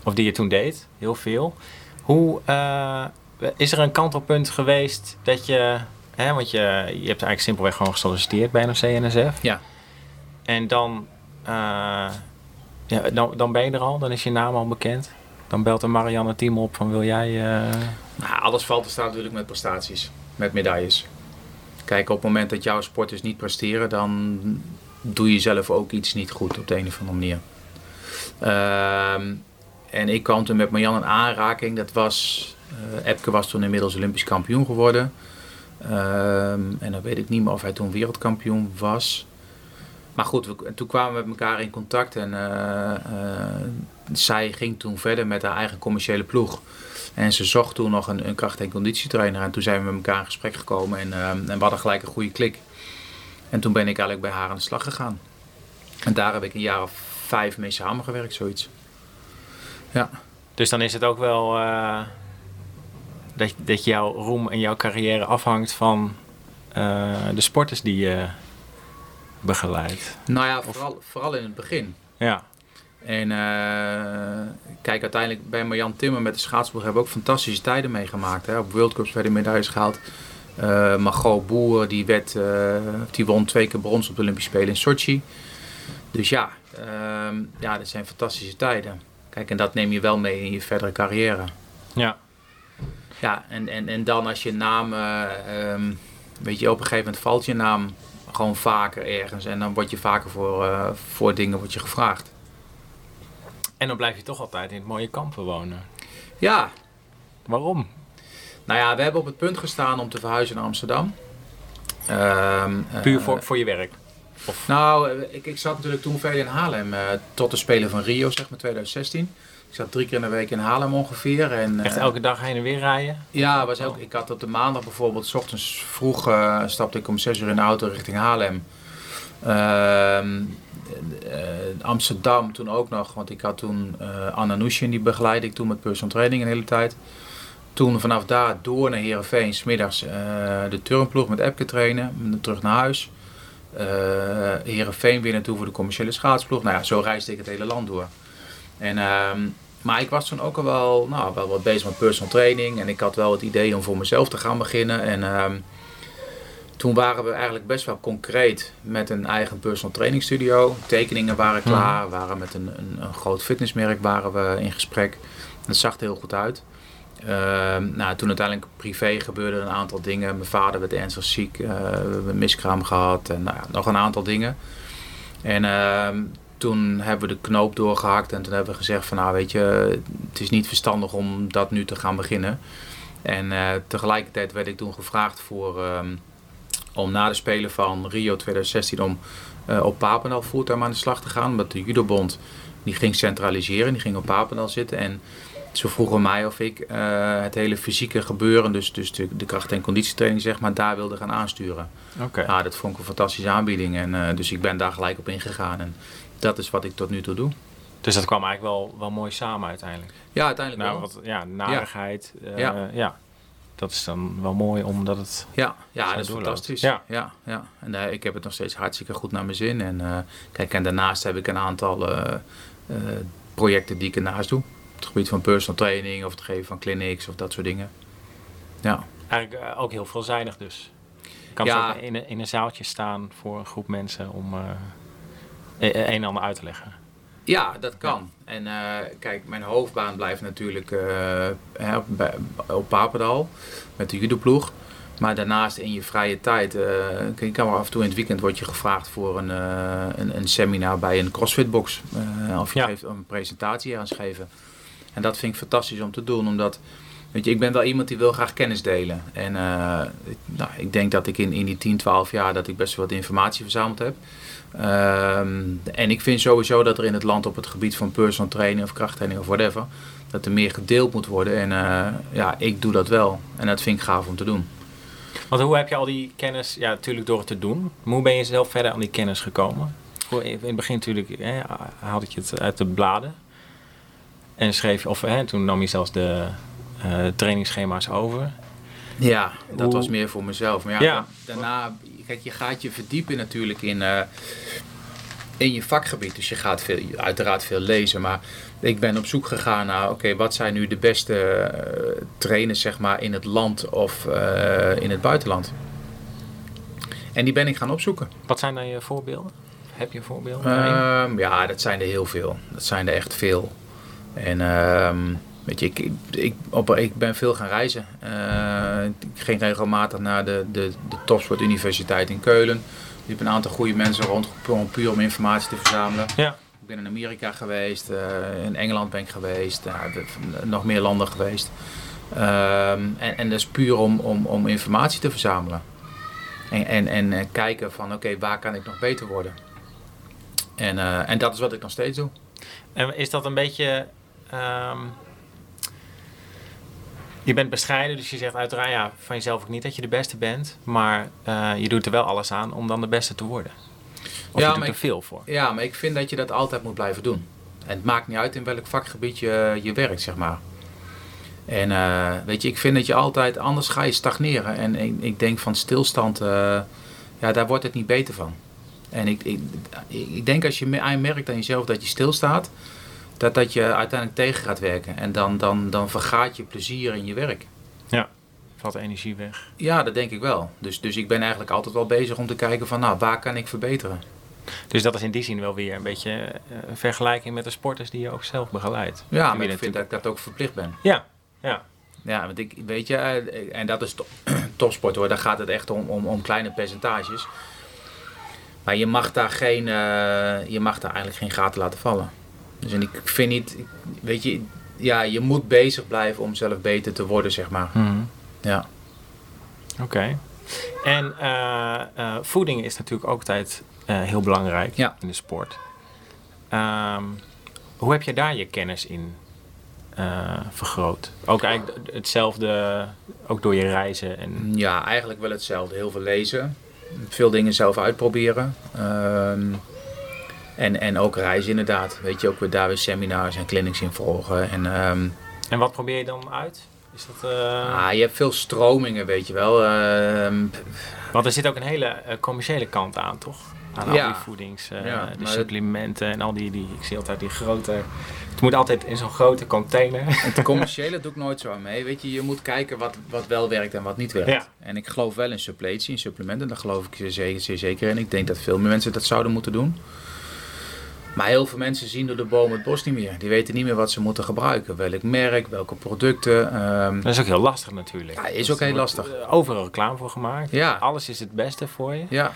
Of die je toen deed. Heel veel. Hoe eh, is er een kantelpunt geweest dat je... Hè, want je, je hebt eigenlijk simpelweg gewoon gesolliciteerd bij NOC-NSF. Ja. En dan, eh, ja, dan, dan ben je er al. Dan is je naam al bekend. Dan belt een Marianne team op van wil jij... eh, Nou, alles valt te staan natuurlijk met prestaties, met medailles. Kijk, op het moment dat jouw sporters niet presteren, dan doe je zelf ook iets niet goed op de een of andere manier. Ehm, en ik kwam toen met Marjan in aanraking. Dat was, eh Epke was toen inmiddels Olympisch kampioen geworden. Ehm, en dan weet ik niet meer of hij toen wereldkampioen was. Maar goed, toen kwamen we met elkaar in contact en eh, eh, zij ging toen verder met haar eigen commerciële ploeg. En ze zocht toen nog een, een kracht- en conditietrainer. En toen zijn we met elkaar in gesprek gekomen en, eh, en we hadden gelijk een goede klik. En toen ben ik eigenlijk bij haar aan de slag gegaan. En daar heb ik een jaar of vijf mee samengewerkt, zoiets. Ja. Dus dan is het ook wel eh, dat, dat jouw roem en jouw carrière afhangt van eh, de sporters die je begeleidt. Nou ja, vooral, vooral in het begin. Ja. En eh, kijk, uiteindelijk bij Marjan Timmer met de schaatsploeg hebben we ook fantastische tijden meegemaakt. Hè. Op World Cups werden medailles gehaald. Eh Margot Boer, die, werd, die won twee keer brons op de Olympische Spelen in Sochi. Dus ja, ehm, ja, dat zijn fantastische tijden. Kijk, en dat neem je wel mee in je verdere carrière. Ja. Ja, en, en, en dan als je naam, eh, ehm, weet je, op een gegeven moment valt je naam gewoon vaker ergens. En dan word je vaker voor, eh, voor dingen word je gevraagd. En dan blijf je toch altijd in het mooie kampen wonen. Ja, Waarom? Nou ja, we hebben op het punt gestaan om te verhuizen naar Amsterdam. Ehm, Puur eh, voor, voor je werk. Nou, eh, ik, ik zat natuurlijk toen veel in Haarlem tot de Spelen van Rio, zeg maar 2016. Ik zat drie keer in de week in Haarlem ongeveer. En, Echt eh, elke dag heen en weer rijden? Ja, was ook, ik had op de maandag bijvoorbeeld, s ochtends vroeg eh, stapte ik om 6 uur in de auto richting Haarlem. Ehm, eh, Amsterdam toen ook nog, want ik had toen eh Anna Nushin, die begeleidde ik toen met personal training een hele tijd. Toen vanaf daar door naar Heerenveen, smiddags eh de turnploeg met Epke trainen, terug naar huis. Eh Heerenveen weer naartoe voor de commerciële schaatsploeg. Nou ja, zo reisde ik het hele land door. En, ehm, maar ik was toen ook al wel, nou, wel wat bezig met personal training. En ik had wel het idee om voor mezelf te gaan beginnen. En ehm, toen waren we eigenlijk best wel concreet met een eigen personal training studio. Tekeningen waren klaar. We waren met een, een, een groot fitnessmerk waren we in gesprek. Dat zag er heel goed uit. Ehm, nou, toen uiteindelijk privé gebeurde een aantal dingen. Mijn vader werd ernstig ziek. eh, we hebben een miskraam gehad. En nou ja, nog een aantal dingen. En toen hebben we de knoop doorgehakt en toen hebben we gezegd van nou weet je, het is niet verstandig om dat nu te gaan beginnen. En uh, tegelijkertijd werd ik toen gevraagd voor, um, om na de Spelen van Rio 2016 om uh, op Papendal fulltime aan de slag te gaan. Omdat de judobond die ging centraliseren, die ging op Papendal zitten. En ze vroegen mij of ik uh, het hele fysieke gebeuren, dus, dus de, de kracht- en conditietraining, zeg maar, daar wilde gaan aansturen. Oké. Okay. Ja, dat vond ik een fantastische aanbieding. En, uh, dus ik ben daar gelijk op ingegaan. En dat is wat ik tot nu toe doe. Dus dat kwam eigenlijk wel, wel mooi samen uiteindelijk. Ja, uiteindelijk nou, wel. Wat, ja, narigheid. Ja. Uh, ja. ja. Dat is dan wel mooi omdat het. Ja, ja dat is fantastisch. Ja. Ja, ja. En uh, ik heb het nog steeds hartstikke goed naar mijn zin. En uh, kijk, en daarnaast heb ik een aantal projecten die ik ernaast doe. Op het gebied van personal training of het geven van clinics of dat soort dingen. Ja. Eigenlijk ook heel veelzijdig dus. Je kan ja. ook in een, in een zaaltje staan voor een groep mensen om een en ander uit te leggen. Ja, dat kan. Ja. En uh, kijk, mijn hoofdbaan blijft natuurlijk uh, bij, op Papendal met de judoploeg. Maar daarnaast in je vrije tijd, uh, je kan wel af en toe in het weekend word je gevraagd voor een, een, een, seminar bij een CrossFitbox. of je ja. geeft een presentatie aan geven. En dat vind ik fantastisch om te doen, omdat weet je, ik ben wel iemand die wil graag kennis delen. En nou, ik denk dat ik in, in die 10, 12 jaar dat ik best wel wat informatie verzameld heb. Um, en ik vind sowieso dat er in het land op het gebied van personal training of krachttraining of whatever, dat er meer gedeeld moet worden. En uh, ja, ik doe dat wel. En dat vind ik gaaf om te doen. Want hoe heb je al die kennis, ja natuurlijk door het te doen, maar hoe ben je zelf verder aan die kennis gekomen? In het begin natuurlijk hè, haalde je het uit de bladen en schreef, of hè, toen nam je zelfs de uh, trainingsschema's over. Ja, dat hoe... was meer voor mezelf. Maar ja, ja. daarna, kijk, je gaat je verdiepen natuurlijk in, uh, in je vakgebied. Dus je gaat veel, uiteraard veel lezen. Maar ik ben op zoek gegaan naar, oké, okay, wat zijn nu de beste uh, trainers zeg maar, in het land of uh, in het buitenland? En die ben ik gaan opzoeken. Wat zijn dan je voorbeelden? Heb je voorbeelden? Um, ja, dat zijn er heel veel. Dat zijn er echt veel. En... Um, Weet je, ik, ik, op, ik ben veel gaan reizen. Uh, ik ging regelmatig naar de, de, de Topsport Universiteit in Keulen. Ik heb een aantal goede mensen rond, puur om informatie te verzamelen. Ja. Ik ben in Amerika geweest, uh, in Engeland ben ik geweest, uh, nog meer landen geweest. en, en dat is puur om, om, om informatie te verzamelen. En, en, en kijken van oké, okay, waar kan ik nog beter worden? En, en dat is wat ik nog steeds doe. En is dat een beetje... Um je bent bescheiden, dus je zegt uiteraard ja, van jezelf ook niet dat je de beste bent. Maar uh, je doet er wel alles aan om dan de beste te worden. Of ja, je doet er ik, veel voor. Ja, maar ik vind dat je dat altijd moet blijven doen. En het maakt niet uit in welk vakgebied je, je werkt, zeg maar. En uh, weet je, ik vind dat je altijd, anders ga je stagneren. En ik, ik denk van stilstand, uh, ja, daar wordt het niet beter van. En ik, ik, ik denk als je merkt aan jezelf dat je stilstaat, dat dat je uiteindelijk tegen gaat werken. En dan, dan, dan vergaat je plezier in je werk. Ja, valt energie weg. Ja, dat denk ik wel. Dus, dus ik ben eigenlijk altijd wel bezig om te kijken van, nou, waar kan ik verbeteren? Dus dat is in die zin wel weer een beetje een vergelijking met de sporters die je ook zelf begeleidt. Ja, maar ik vind dat ik dat ook verplicht ben. Ja, ja. Ja, want ik, weet je, en dat is topsport hoor, daar gaat het echt om, om, om kleine percentages. Maar je mag daar geen, uh, je mag daar eigenlijk geen gaten laten vallen. Dus en ik vind niet, weet je, ja, je moet bezig blijven om zelf beter te worden, zeg maar. Mm. Ja. Oké. Okay. En uh, uh, voeding is natuurlijk ook altijd uh, heel belangrijk ja. in de sport. Um, hoe heb je daar je kennis in vergroot? Ook eigenlijk hetzelfde, ook door je reizen? En... Ja, eigenlijk wel hetzelfde. Heel veel lezen. Veel dingen zelf uitproberen. Um, en, en ook reizen inderdaad. Weet je, ook weer daar weer seminars en clinics in volgen. En, um, en wat probeer je dan uit? Is dat, uh... ah, je hebt veel stromingen, weet je wel. Uh, Want er zit ook een hele uh, commerciële kant aan, toch? Aan al die voedings, ja, de supplementen en al die, die, ik zie altijd die grote... Het moet altijd in zo'n grote container. Het commerciële doe ik nooit zo aan mee. Weet je, je moet kijken wat, wat wel werkt en wat niet werkt. Ja. En ik geloof wel in suppletie, in supplementen. Daar geloof ik zeer, zeer zeker in. Ik denk dat veel meer mensen dat zouden moeten doen. Maar heel veel mensen zien door de boom het bos niet meer. Die weten niet meer wat ze moeten gebruiken. Welk merk, welke producten. Um... Dat is ook heel lastig natuurlijk. Ja, is ook heel lastig. Overal reclame voor gemaakt. Ja. Alles is het beste voor je. Ja.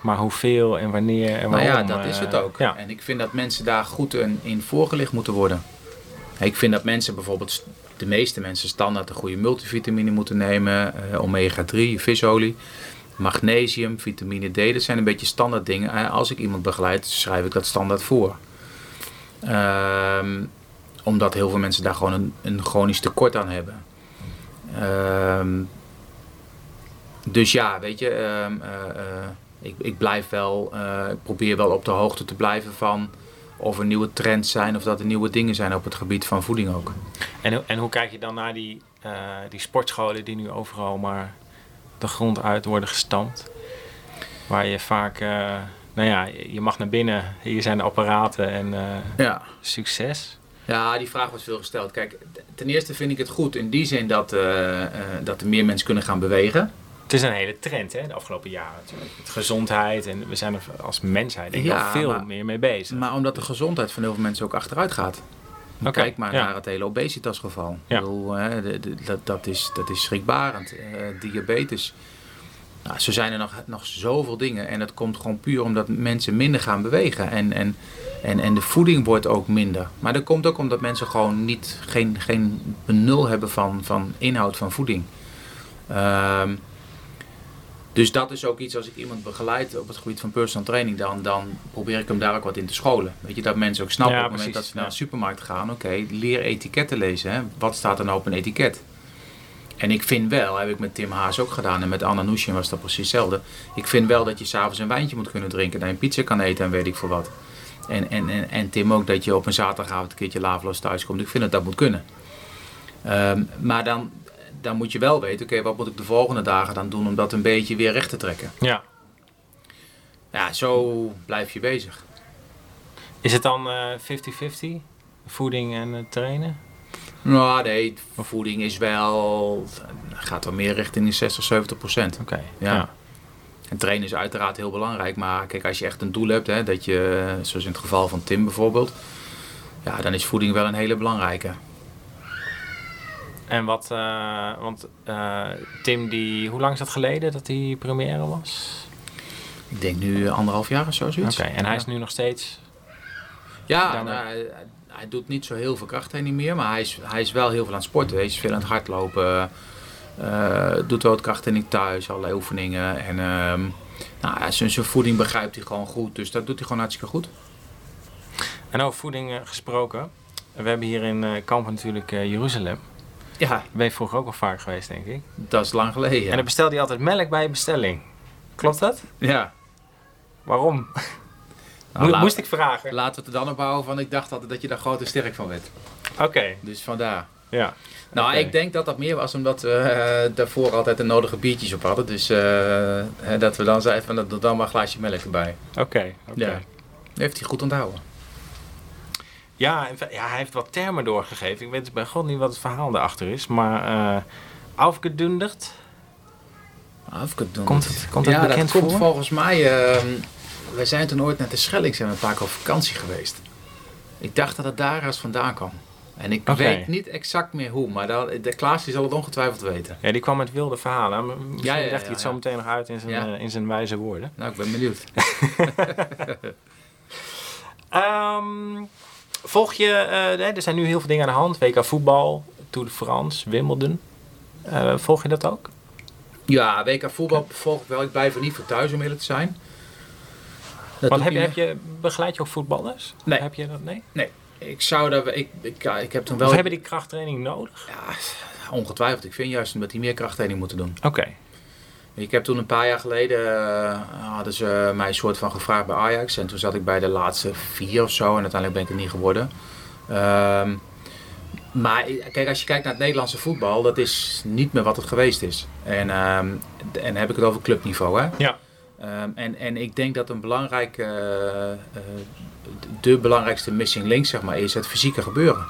Maar hoeveel en wanneer en Nou waarom? ja, dat is eh, het ook. Ja. En ik vind dat mensen daar goed in, in voorgelicht moeten worden. Ik vind dat mensen bijvoorbeeld, de meeste mensen standaard een goede multivitamine moeten nemen. eh, omega-3, visolie, magnesium, vitamine D. Dat zijn een beetje standaard dingen. Eh, als ik iemand begeleid, schrijf ik dat standaard voor. Ehm, omdat heel veel mensen daar gewoon een, een chronisch tekort aan hebben. Ehm, dus ja, weet je, ehm, eh, eh, ik, ik blijf wel, ik probeer wel op de hoogte te blijven van of er nieuwe trends zijn of dat er nieuwe dingen zijn op het gebied van voeding ook. En, en hoe kijk je dan naar die, die sportscholen die nu overal maar de grond uit worden gestampt? Waar je vaak, eh, nou ja, je mag naar binnen, hier zijn de apparaten en eh, Ja. succes. Ja, die vraag wordt veel gesteld. Kijk, ten eerste vind ik het goed in die zin dat, eh, dat er meer mensen kunnen gaan bewegen. Het is een hele trend hè, de afgelopen jaren natuurlijk. Met gezondheid en we zijn er als mensheid denk ik Ja, al veel maar- meer mee bezig. Maar omdat de gezondheid van heel veel mensen ook achteruit gaat. Kijk maar ja. naar het hele obesitasgeval. Ja. Ik bedoel, hè, de- de- dat, dat, is, dat is schrikbarend. Eh, diabetes. Nou, zo zijn er nog, nog zoveel dingen. En dat komt gewoon puur omdat mensen minder gaan bewegen. En, en, en, en de voeding wordt ook minder. Maar dat komt ook omdat mensen gewoon niet, geen, geen benul hebben van, van inhoud van voeding. Ehm, dus dat is ook iets als ik iemand begeleid op het gebied van personal training, dan, dan probeer ik hem daar ook wat in te scholen. Weet je, dat mensen ook snappen Ja, op het moment dat ze naar de supermarkt gaan, oké, leer etiketten lezen. Hè? Wat staat er nou op een etiket? En ik vind wel, heb ik met Tim Haas ook gedaan en met Anna Nushin was dat precies hetzelfde. Ik vind wel dat je s'avonds een wijntje moet kunnen drinken, dat je een pizza kan eten en weet ik veel wat. En, en, en, en Tim ook dat je op een zaterdagavond een keertje laveloos thuis komt. Ik vind dat dat moet kunnen. Ehm, maar dan, dan moet je wel weten, oké, wat moet ik de volgende dagen dan doen om dat een beetje weer recht te trekken. Ja. Ja, zo blijf je bezig. Is het dan eh, 50-50? Voeding en eh, trainen? Nou, nee, voeding is wel, gaat wel meer richting de 60, 70 procent. Oké. Ja. En trainen is uiteraard heel belangrijk, maar kijk, als je echt een doel hebt, hè, dat je, zoals in het geval van Tim bijvoorbeeld, ja, dan is voeding wel een hele belangrijke. En wat, eh, want eh, Tim, die, hoe lang is dat geleden dat hij première was? Ik denk nu anderhalf jaar of zo, Oké, zoiets. en hij is nu nog steeds. Ja, nou, hij, hij doet niet zo heel veel krachttraining meer, maar hij is, hij is wel heel veel aan het sporten. Hij is veel aan het hardlopen, eh, doet wel wat krachttraining thuis, allerlei oefeningen. En ehm, nou, zijn, zijn voeding begrijpt hij gewoon goed, dus dat doet hij gewoon hartstikke goed. En over voeding eh, gesproken. We hebben hier in eh Kampen natuurlijk eh, Jeruzalem. Ja, Ben je vroeger ook al vaak geweest, denk ik. dat is lang geleden. En dan bestelde je altijd melk bij je bestelling. Klopt dat? ja. Waarom? Nou, laat- Moest ik vragen? Laten we het er dan op houden van, ik dacht altijd dat je daar groot en sterk van werd. Oké, Dus vandaar. ja. Nou, ik denk dat dat meer was omdat we eh, daarvoor altijd de nodige biertjes op hadden. Dus eh, dat we dan zeiden van, dan maar een glaasje melk erbij. Oké, oké. Ja. Heeft hij goed onthouden. Ja, hij heeft wat termen doorgegeven. Ik weet bij god niet wat het verhaal daarachter is. Maar eh afgedunderd. Afgedonderd. Komt het, komt het ja, bekend dat komt voor? volgens mij. ehm wij zijn toen ooit naar de Schelling zijn we een paar keer op vakantie geweest. Ik dacht dat het daar ergens vandaan kwam. En ik weet niet exact meer hoe, maar dan, de Klaas zal het ongetwijfeld weten. Ja, die kwam met wilde verhalen. Misschien Ja, ja, ja, legt hij het zo meteen nog uit in zijn, eh, in zijn wijze woorden. Nou, ik ben benieuwd. Ehm, volg je, eh, er zijn nu heel veel dingen aan de hand. WK voetbal, Tour de France, Wimbledon. Eh, volg je dat ook? Ja, WK voetbal volg ik wel. Ik blijf er niet voor thuis om eerlijk te zijn. Dat Want heb je, heb je, begeleid je ook voetballers? Nee. Heb je dat? Nee? niet. Ik zou dat... Ik, ik, ik heb toen wel... Of hebben die krachttraining nodig? Ja, ongetwijfeld. Ik vind juist dat die meer krachttraining moeten doen. Oké. Ik heb toen een paar jaar geleden eh, hadden ze mij een soort van gevraagd bij Ajax. En toen zat ik bij de laatste vier of zo. En uiteindelijk ben ik het niet geworden. Ehm, maar kijk, als je kijkt naar het Nederlandse voetbal, dat is niet meer wat het geweest is. En, d- en dan heb ik het over clubniveau. Hè? Ja. Ehm, en, en ik denk dat een belangrijke, eh, eh, de belangrijkste missing link zeg maar, is het fysieke gebeuren.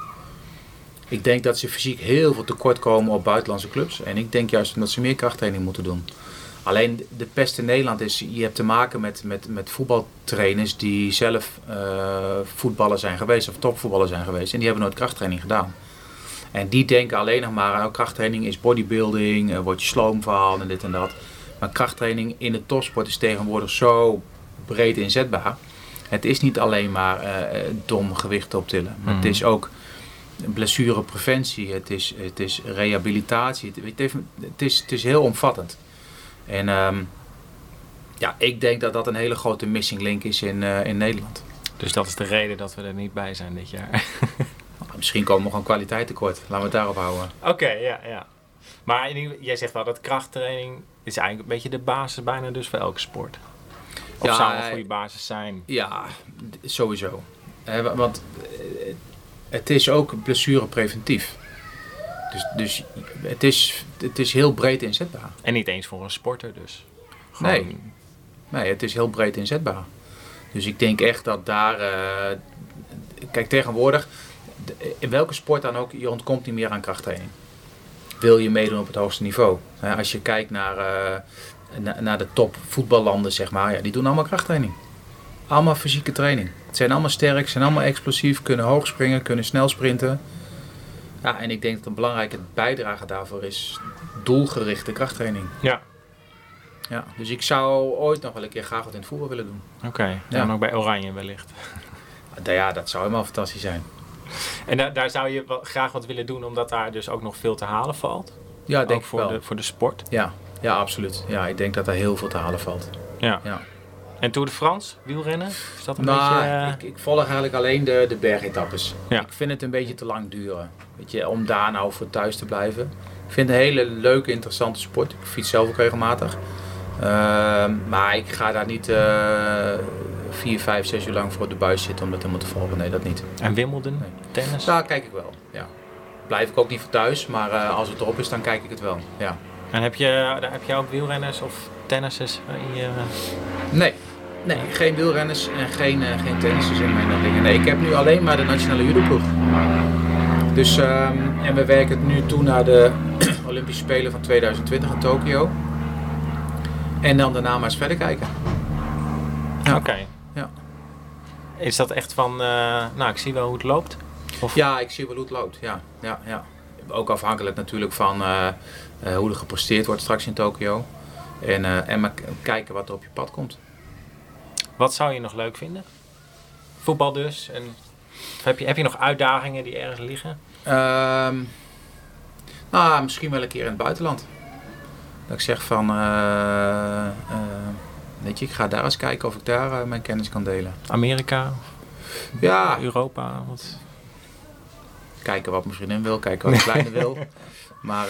Ik denk dat ze fysiek heel veel tekort komen op buitenlandse clubs. En ik denk juist dat ze meer krachttraining moeten doen. Alleen de pest in Nederland is, je hebt te maken met, met, met voetbaltrainers die zelf eh voetballer zijn geweest of topvoetballer zijn geweest. En die hebben nooit krachttraining gedaan. En die denken alleen nog maar oh, krachttraining is bodybuilding, eh, word je sloom van en dit en dat. Maar krachttraining in de topsport is tegenwoordig zo breed inzetbaar. Het is niet alleen maar uh, dom gewicht optillen. Maar het Mhm. is ook blessurepreventie. Het is, het is rehabilitatie. Het, het, heeft- het, is, het is heel omvattend. En ehm, ja, ik denk dat dat een hele grote missing link is in, eh, in Nederland. Dus dat is de reden dat we er niet bij zijn dit jaar. Nou, Misschien komen we gewoon kwaliteit tekort. Laten we het daarop houden. Oké, ja, ja. Maar jij zegt wel dat krachttraining is eigenlijk een beetje de basis bijna dus voor elke sport. Of Ja, zou een eh, goede basis zijn? Ja, sowieso. Eh, wa- want eh, het is ook blessurepreventief. Dus, dus het, is, het is heel breed inzetbaar. En niet eens voor een sporter dus. Nee. Nee, het is heel breed inzetbaar. Dus ik denk echt dat daar... eh, kijk, tegenwoordig, in welke sport dan ook, je ontkomt niet meer aan krachttraining. Wil je meedoen op het hoogste niveau. Als je kijkt naar, eh, na- naar de top voetballanden, zeg maar, ja, die doen allemaal krachttraining. Allemaal fysieke training. Het zijn allemaal sterk, zijn allemaal explosief, kunnen hoog springen, kunnen snel sprinten. Ja, en ik denk dat een belangrijke bijdrage daarvoor is doelgerichte krachttraining. Ja, Ja, dus ik zou ooit nog wel een keer graag wat in het voetbal willen doen. oké. Ja. En ook bij Oranje wellicht. Ja, dat zou helemaal fantastisch zijn. En daar, daar zou je graag wat willen doen, omdat daar dus ook nog veel te halen valt. Ja, denk ook ik voor wel. de, voor de sport. Ja, ja, absoluut. Ja, ik denk dat daar heel veel te halen valt. Ja. Ja. En Tour de France, wielrennen? Is dat een nou, beetje... eh, ik, ik volg eigenlijk alleen de, de bergetappes. Ja. Ik vind het een beetje te lang duren. Weet je, om daar nou voor thuis te blijven. Ik vind het een hele leuke, interessante sport. Ik fiets zelf ook regelmatig. Ehm, maar ik ga daar niet eh, vier, vijf, zes uur lang voor de buis zitten om dat helemaal te volgen. Nee, dat niet. En Wimbledon? Nee. Tennis? Daar kijk ik wel, ja. Blijf ik ook niet voor thuis, maar eh, als het erop is, dan kijk ik het wel. Ja. En heb je, daar heb je ook wielrenners of tennissers in je... Nee, nee, geen wielrenners en geen, eh, geen tennissers in mijn dingen. Nee, ik heb nu alleen maar de nationale judoploeg. Dus, ehm, en we werken nu toe naar de Olympische Spelen van 2020 in Tokio. En dan daarna maar eens verder kijken. Ja. Oké. Ja. Is dat echt van, eh, nou ik zie wel hoe het loopt? Of... Ja, ik zie wel hoe het loopt. Ja, ja, ja. Ook afhankelijk natuurlijk van eh, eh, hoe er gepresteerd wordt straks in Tokio. En, eh, en maar kijken wat er op je pad komt. Wat zou je nog leuk vinden? Voetbal dus. En heb, je, heb je nog uitdagingen die ergens liggen? Ehm, nou, misschien wel een keer in het buitenland. Dat ik zeg van, eh, eh, weet je, ik ga daar eens kijken of ik daar mijn kennis kan delen. Amerika, Ja, Europa? Wat... kijken wat mijn vriendin wil, kijken wat de kleine wil. Maar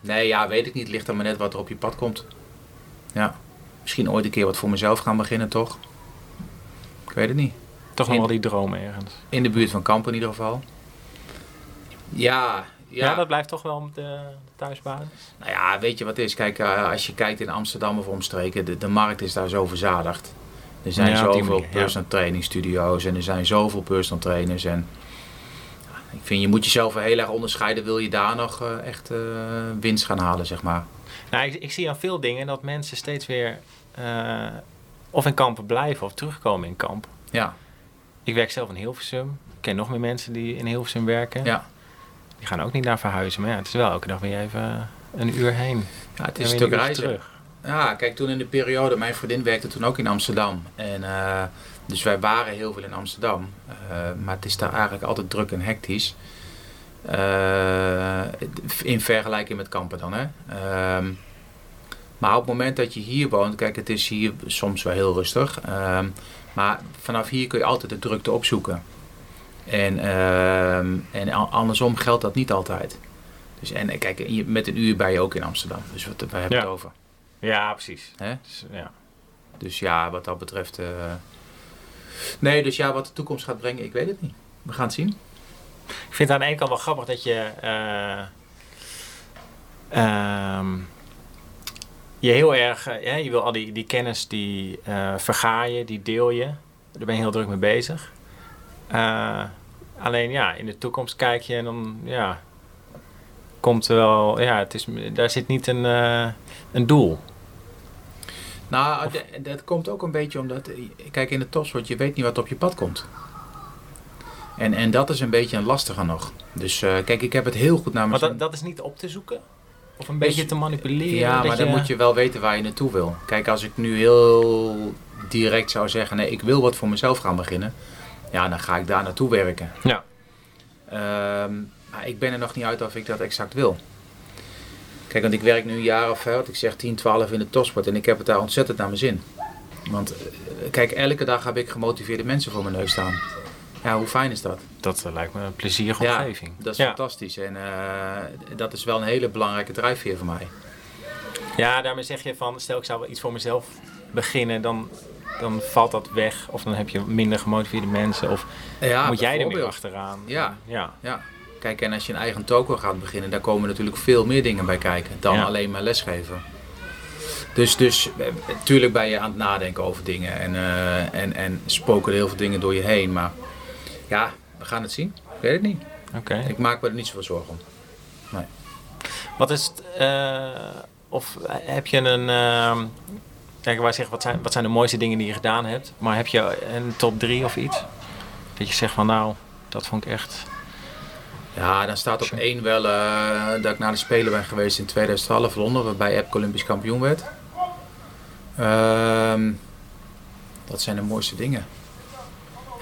nee, ja, weet ik niet. Ligt er maar net wat er op je pad komt. Ja, misschien ooit een keer wat voor mezelf gaan beginnen, toch? Ik weet het niet. Toch nog wel die droom ergens. In de buurt van Kampen in ieder geval. Ja, Ja, ja. dat blijft toch wel de, de thuisbasis? Nou ja, weet je wat het is? Kijk, eh, als je kijkt in Amsterdam of omstreken, de, de markt is daar zo verzadigd. Er zijn Ja, zoveel manier, ja. personal training studio's en er zijn zoveel personal trainers. En ik vind, je moet jezelf heel erg onderscheiden. Wil je daar nog eh, echt eh, winst gaan halen, zeg maar. Nou, ik, ik zie aan veel dingen dat mensen steeds weer eh, of in kampen blijven of terugkomen in kamp. Ja, Ik werk zelf in Hilversum. Ik ken nog meer mensen die in Hilversum werken. ja. Die gaan ook niet naar verhuizen. Maar ja, het is wel elke dag weer even een uur heen. ja het is een stuk reizen. Ja, kijk, toen in de periode, mijn vriendin werkte toen ook in Amsterdam. En, eh, dus wij waren heel veel in Amsterdam. Eh, maar het is daar eigenlijk altijd druk en hectisch. Eh, in vergelijking met kampen dan, hè. Ehm, maar op het moment dat je hier woont, kijk, het is hier soms wel heel rustig. Ehm, maar vanaf hier kun je altijd de drukte opzoeken. En, ehm, en andersom geldt dat niet altijd. Dus, en eh, kijk, met een uur ben je ook in Amsterdam. Dus wat, waar hebben we Ja. het over? Ja, precies. Hè? Dus, ja. Dus ja, wat dat betreft. eh, Nee, dus ja, wat de toekomst gaat brengen, ik weet het niet. We gaan het zien. Ik vind het aan de ene kant wel grappig dat je... eh, ehm, je heel erg... eh, je wil al die, die kennis, die eh verga je, die deel je. Daar ben je heel druk mee bezig. Alleen ja, in de toekomst kijk je en dan... Ja, komt er wel... Ja, het is, daar zit niet een, een doel. Nou, dat komt ook een beetje omdat. Kijk, in de topsport, je weet niet wat op je pad komt. En, en dat is een beetje een lastige nog. Dus eh, kijk, ik heb het heel goed naar mijn Maar dat, dat is niet op te zoeken? Of een beetje Dus- te manipuleren? Ja, maar dan moet je wel weten waar je naartoe wil. Kijk, als ik nu heel direct zou zeggen, nee, ik wil wat voor mezelf gaan beginnen. Ja, dan ga ik daar naartoe werken. Ja. Ehm, maar ik ben er nog niet uit of ik dat exact wil. Kijk, want ik werk nu een jaar of, hè, wat ik zeg, 10, 12 in de topsport. En ik heb het daar ontzettend naar mijn zin. Want, eh, kijk, elke dag heb ik gemotiveerde mensen voor mijn neus staan. Ja, hoe fijn is dat? Dat eh, lijkt me een plezierige Ja, omgeving. Dat is ja. fantastisch. En eh, dat is wel een hele belangrijke drijfveer voor mij. ja, daarmee zeg je van, stel ik zou wel iets voor mezelf beginnen, dan, dan valt dat weg. Of dan heb je minder gemotiveerde mensen. Of Ja, moet jij er meer achteraan. Ja. ja. Ja, kijk, en als je een eigen toko gaat beginnen, daar komen natuurlijk veel meer dingen bij kijken dan Ja. alleen maar lesgeven. Dus, dus natuurlijk ben je aan het nadenken over dingen en, eh, en, en spoken er heel veel dingen door je heen. Maar ja, we gaan het zien. Ik weet het niet. Oké. Ik maak me er niet zoveel zorgen om. Wat is het, eh, of heb je een, ehm kijk, wij zeggen wat zijn, wat zijn de mooiste dingen die je gedaan hebt, maar heb je een top 3 of iets? Dat je zegt van nou, dat vond ik echt, Ja, dan staat op één wel eh, dat ik naar de Spelen ben geweest in 2012 Londen, waarbij Epke Olympisch kampioen werd. Ehm, dat zijn de mooiste dingen.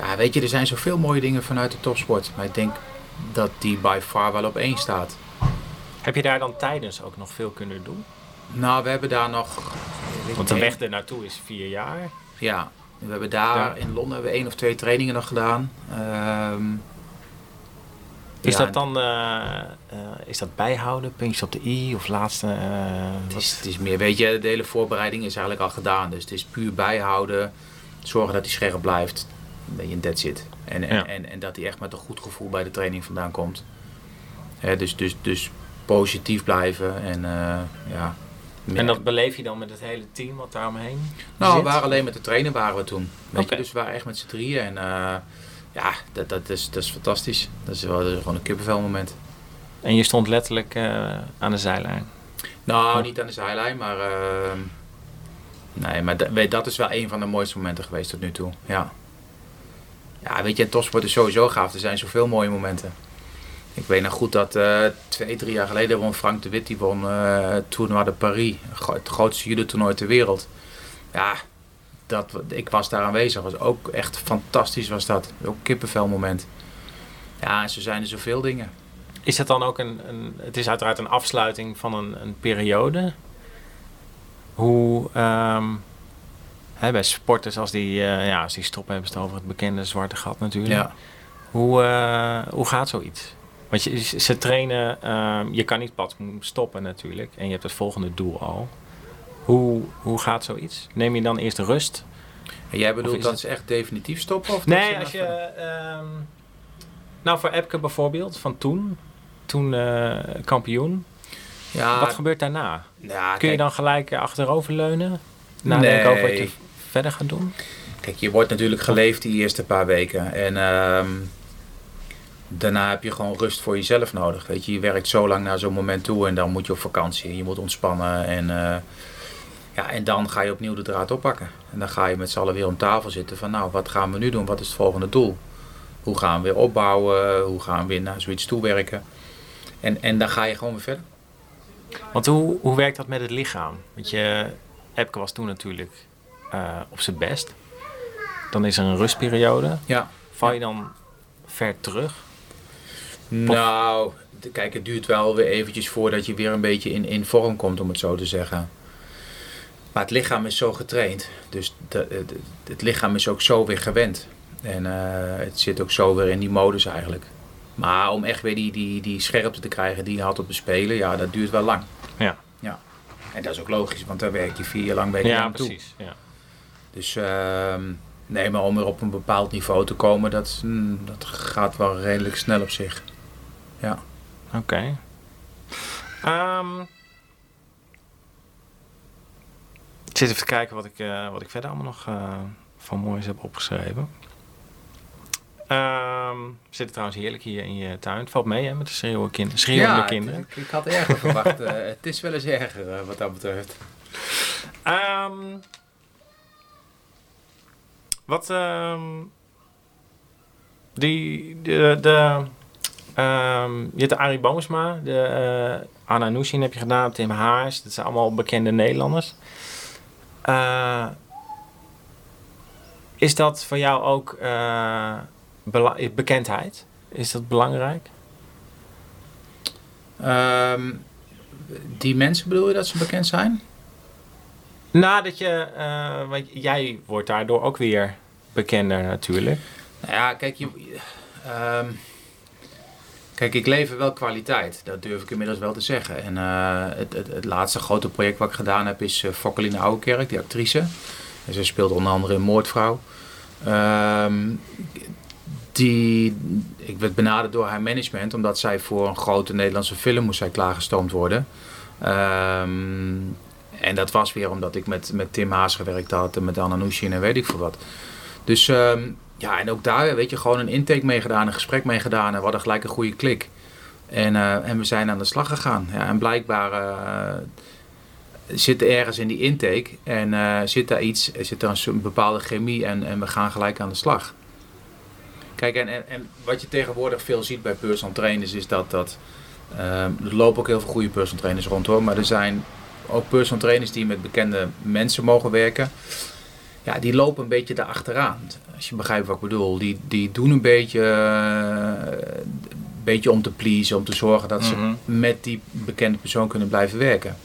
Ja, weet je, er zijn zoveel mooie dingen vanuit de topsport. Maar ik denk dat die by far wel op één staat. heb je daar dan tijdens ook nog veel kunnen doen? Nou, we hebben daar nog... Want de weg er naartoe is vier jaar. Ja, we hebben daar Ja. in Londen hebben we één of twee trainingen nog gedaan. Ehm, Is ja, dat dan, eh, eh, is dat bijhouden, puntjes op de i of laatste? eh, Het is, het is meer, weet je, de hele voorbereiding is eigenlijk al gedaan. Dus het is puur bijhouden, zorgen dat hij scherp blijft. Een beetje een dead zit. En, en, Ja. en, en dat hij echt met een goed gevoel bij de training vandaan komt. Dus, dus, dus positief blijven en eh, ja. En dat beleef je dan met het hele team wat daar omheen nou, zit? we waren alleen met de trainer waren we toen. Weet je, dus we waren echt met z'n drieën. En eh, ja, dat, dat, is, dat is fantastisch. Dat is, wel, dat is gewoon een kippenvel moment. En je stond letterlijk eh, aan de zijlijn. Nou, niet aan de zijlijn, maar... ehm, nee, maar da- weet, dat is wel een van de mooiste momenten geweest tot nu toe. Ja. Ja, weet je, topsport is sowieso gaaf. Er zijn zoveel mooie momenten. Ik weet nog goed dat eh, twee, drie jaar geleden won Frank de Wit, die won Tournoi de Paris. Het grootste judo-toernooi ter wereld. Ja, dat, ik was daar aanwezig. was ook echt fantastisch was dat. Ook een kippenvel moment. Ja, zo zijn er zoveel dingen. Is het dan ook een, een het is uiteraard een afsluiting van een, een periode? Hoe, ehm, hè, bij sporters als die, eh, ja, als die stoppen hebben ze het over het bekende zwarte gat natuurlijk. Ja. Hoe, eh, hoe gaat zoiets? Want je, ze trainen, ehm, je kan niet pas stoppen natuurlijk en je hebt het volgende doel al. Hoe, hoe gaat zoiets? Neem je dan eerst rust? En jij bedoelt dat het- ze echt definitief stoppen? Of Nee, als je. ehm, nou, voor Epke bijvoorbeeld, van toen. Toen eh, kampioen. Ja, Wat gebeurt daarna? ja, Kun je dan gelijk achteroverleunen? Nadenken Nee. over wat je verder gaat doen? Kijk, je wordt natuurlijk geleefd die eerste paar weken. En ehm, daarna heb je gewoon rust voor jezelf nodig. Weet je, je werkt zo lang naar zo'n moment toe en dan moet je op vakantie. Je moet ontspannen en, eh, ja, en dan ga je opnieuw de draad oppakken. En dan ga je met z'n allen weer om tafel zitten van nou, wat gaan we nu doen? Wat is het volgende doel? Hoe gaan we weer opbouwen? Hoe gaan we weer naar zoiets toewerken? En, en dan ga je gewoon weer verder. Want hoe, hoe werkt dat met het lichaam? Want je, Epke was toen natuurlijk eh, op zijn best. Dan is er een rustperiode. Ja. Val je dan ver terug? Nou, kijk, het duurt wel weer eventjes voordat je weer een beetje in, in vorm komt, om het zo te zeggen. Maar het lichaam is zo getraind. Dus de, de- het lichaam is ook zo weer gewend. En eh, het zit ook zo weer in die modus eigenlijk. Maar om echt weer die, die, die scherpte te krijgen die je had op de Spelen, ja, dat duurt wel lang. Ja. ja. En dat is ook logisch, want daar werk je vier jaar lang bij Ja, aan toe. precies. Ja. Dus ehm, nee, maar om er op een bepaald niveau te komen, dat, mm, dat gaat wel redelijk snel op zich. Ja. Oké. Ehm, ik zit even te kijken wat ik, eh, wat ik verder allemaal nog eh, van moois heb opgeschreven. Ehm, we zitten trouwens heerlijk hier in je tuin. Het valt mee hè, met de schreeuwende, kind schreeuwende kinderen. Ik, ik had erger verwacht. eh, het is wel eens erger wat dat betreft. Ehm, wat ehm, die de, de ehm, je hebt de Arie Boomsma, de eh, Anna heb je gedaan, Tim Haars. Dat zijn allemaal bekende Nederlanders. Uh, is dat voor jou ook uh, bekendheid? Is dat belangrijk? Um, die mensen bedoel je dat ze bekend zijn? Nou, dat je, uh, want jij wordt daardoor ook weer bekender natuurlijk. Nou ja, kijk, je, um, kijk, ik lever wel kwaliteit. Dat durf ik inmiddels wel te zeggen. En uh, het, het, het, laatste grote project wat ik gedaan heb is uh, Fokkeline Ouwekerk, die actrice. En ze speelt onder andere in Moordvrouw. Um, die, ik werd benaderd door haar management omdat zij voor een grote Nederlandse film moest zij klaargestoomd worden. Um, en dat was weer omdat ik met, met Tim Haas gewerkt had en met Anna Nushin en weet ik veel wat. Dus um, ja, en ook daar, weet je, gewoon een intake meegedaan, een gesprek meegedaan en we hadden gelijk een goede klik. En, uh, en we zijn aan de slag gegaan. Ja, en blijkbaar uh, zit ergens in die intake en uh, zit daar iets, zit er een bepaalde chemie en, en we gaan gelijk aan de slag. Kijk, en, en, wat je tegenwoordig veel ziet bij personal trainers is dat, dat um, er lopen ook heel veel goede personal trainers rond hoor, maar er zijn ook personal trainers die met bekende mensen mogen werken. Ja, die lopen een beetje daarachteraan. Als je begrijpt wat ik bedoel. Die, die doen een beetje, een beetje om te pleasen, om te zorgen dat ze mm -hmm. met die bekende persoon kunnen blijven werken.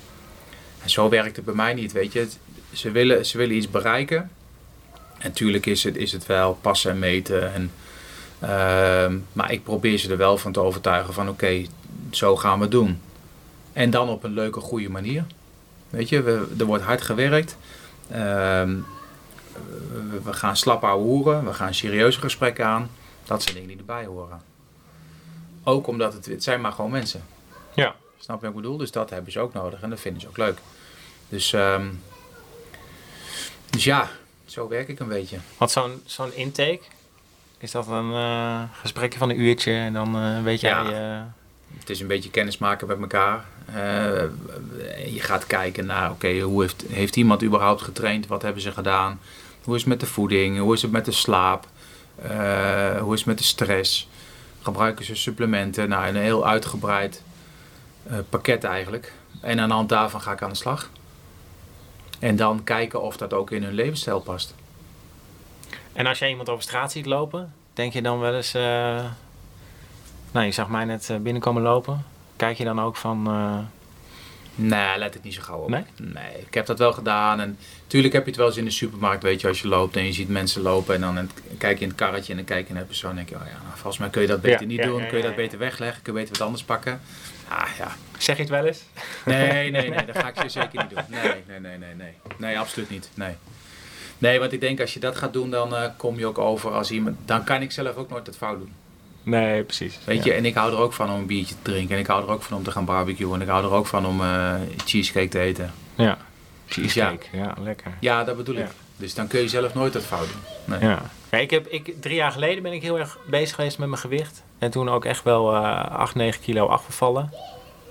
En zo werkt het bij mij niet, weet je. Ze willen, ze willen iets bereiken. En natuurlijk is het, is het wel passen en meten. En, uh, maar ik probeer ze er wel van te overtuigen van oké, okay, zo gaan we het doen. En dan op een leuke, goede manier. Weet je, we, er wordt hard gewerkt. Uh, we, gaan slap hoeren, we gaan serieuze gesprekken aan. Dat zijn dingen die erbij horen. Ook omdat het, het zijn maar gewoon mensen. Ja. Snap je wat ik bedoel? Dus dat hebben ze ook nodig en dat vinden ze ook leuk. Dus, um, dus ja, zo werk ik een beetje. Want zo'n zo'n intake, is dat een uh, gesprekje van een uurtje en dan uh, weet jij... Ja. Uh... Het is een beetje kennismaken met elkaar. Uh, je gaat kijken naar, oké, hoe heeft, heeft iemand überhaupt getraind? Wat hebben ze gedaan? Hoe is het met de voeding? Hoe is het met de slaap? Uh, hoe is het met de stress? Gebruiken ze supplementen? Nou, een heel uitgebreid uh, pakket eigenlijk. En aan de hand daarvan ga ik aan de slag. En dan kijken of dat ook in hun levensstijl past. En als jij iemand over straat ziet lopen, denk je dan wel eens... Nou, je zag mij net binnenkomen lopen. Kijk je dan ook van... Nee, let ik niet zo gauw op. Nee? Nee, ik heb dat wel gedaan. En natuurlijk heb je het wel eens in de supermarkt, weet je, als je loopt en je ziet mensen lopen en dan kijk je in het karretje en dan kijk je naar de persoon en denk je, oh ja, nou, volgens mij kun je dat beter ja, niet ja, doen, ja, kun je dat beter wegleggen, kun je beter wat anders pakken. Ah, ja. Zeg je het wel eens? Nee, nee, nee, dat ga ik je zeker niet doen. Nee, nee, nee, nee, nee. Nee, absoluut niet. Nee. Nee, want ik denk als je dat gaat doen, dan uh, kom je ook over als iemand, dan kan ik zelf ook nooit het fout doen. Nee, precies. Weet je, en ik hou er ook van om een biertje te drinken. En ik hou er ook van om te gaan barbecuen. En ik hou er ook van om uh, cheesecake te eten. Ja, cheesecake. Ja, ja lekker. Ja, dat bedoel ja. ik. Dus dan kun je zelf nooit het fout doen. Nee. Ja. ja. ik heb, ik, drie jaar geleden ben ik heel erg bezig geweest met mijn gewicht. En toen ook echt wel uh, 8, 9 kilo afgevallen.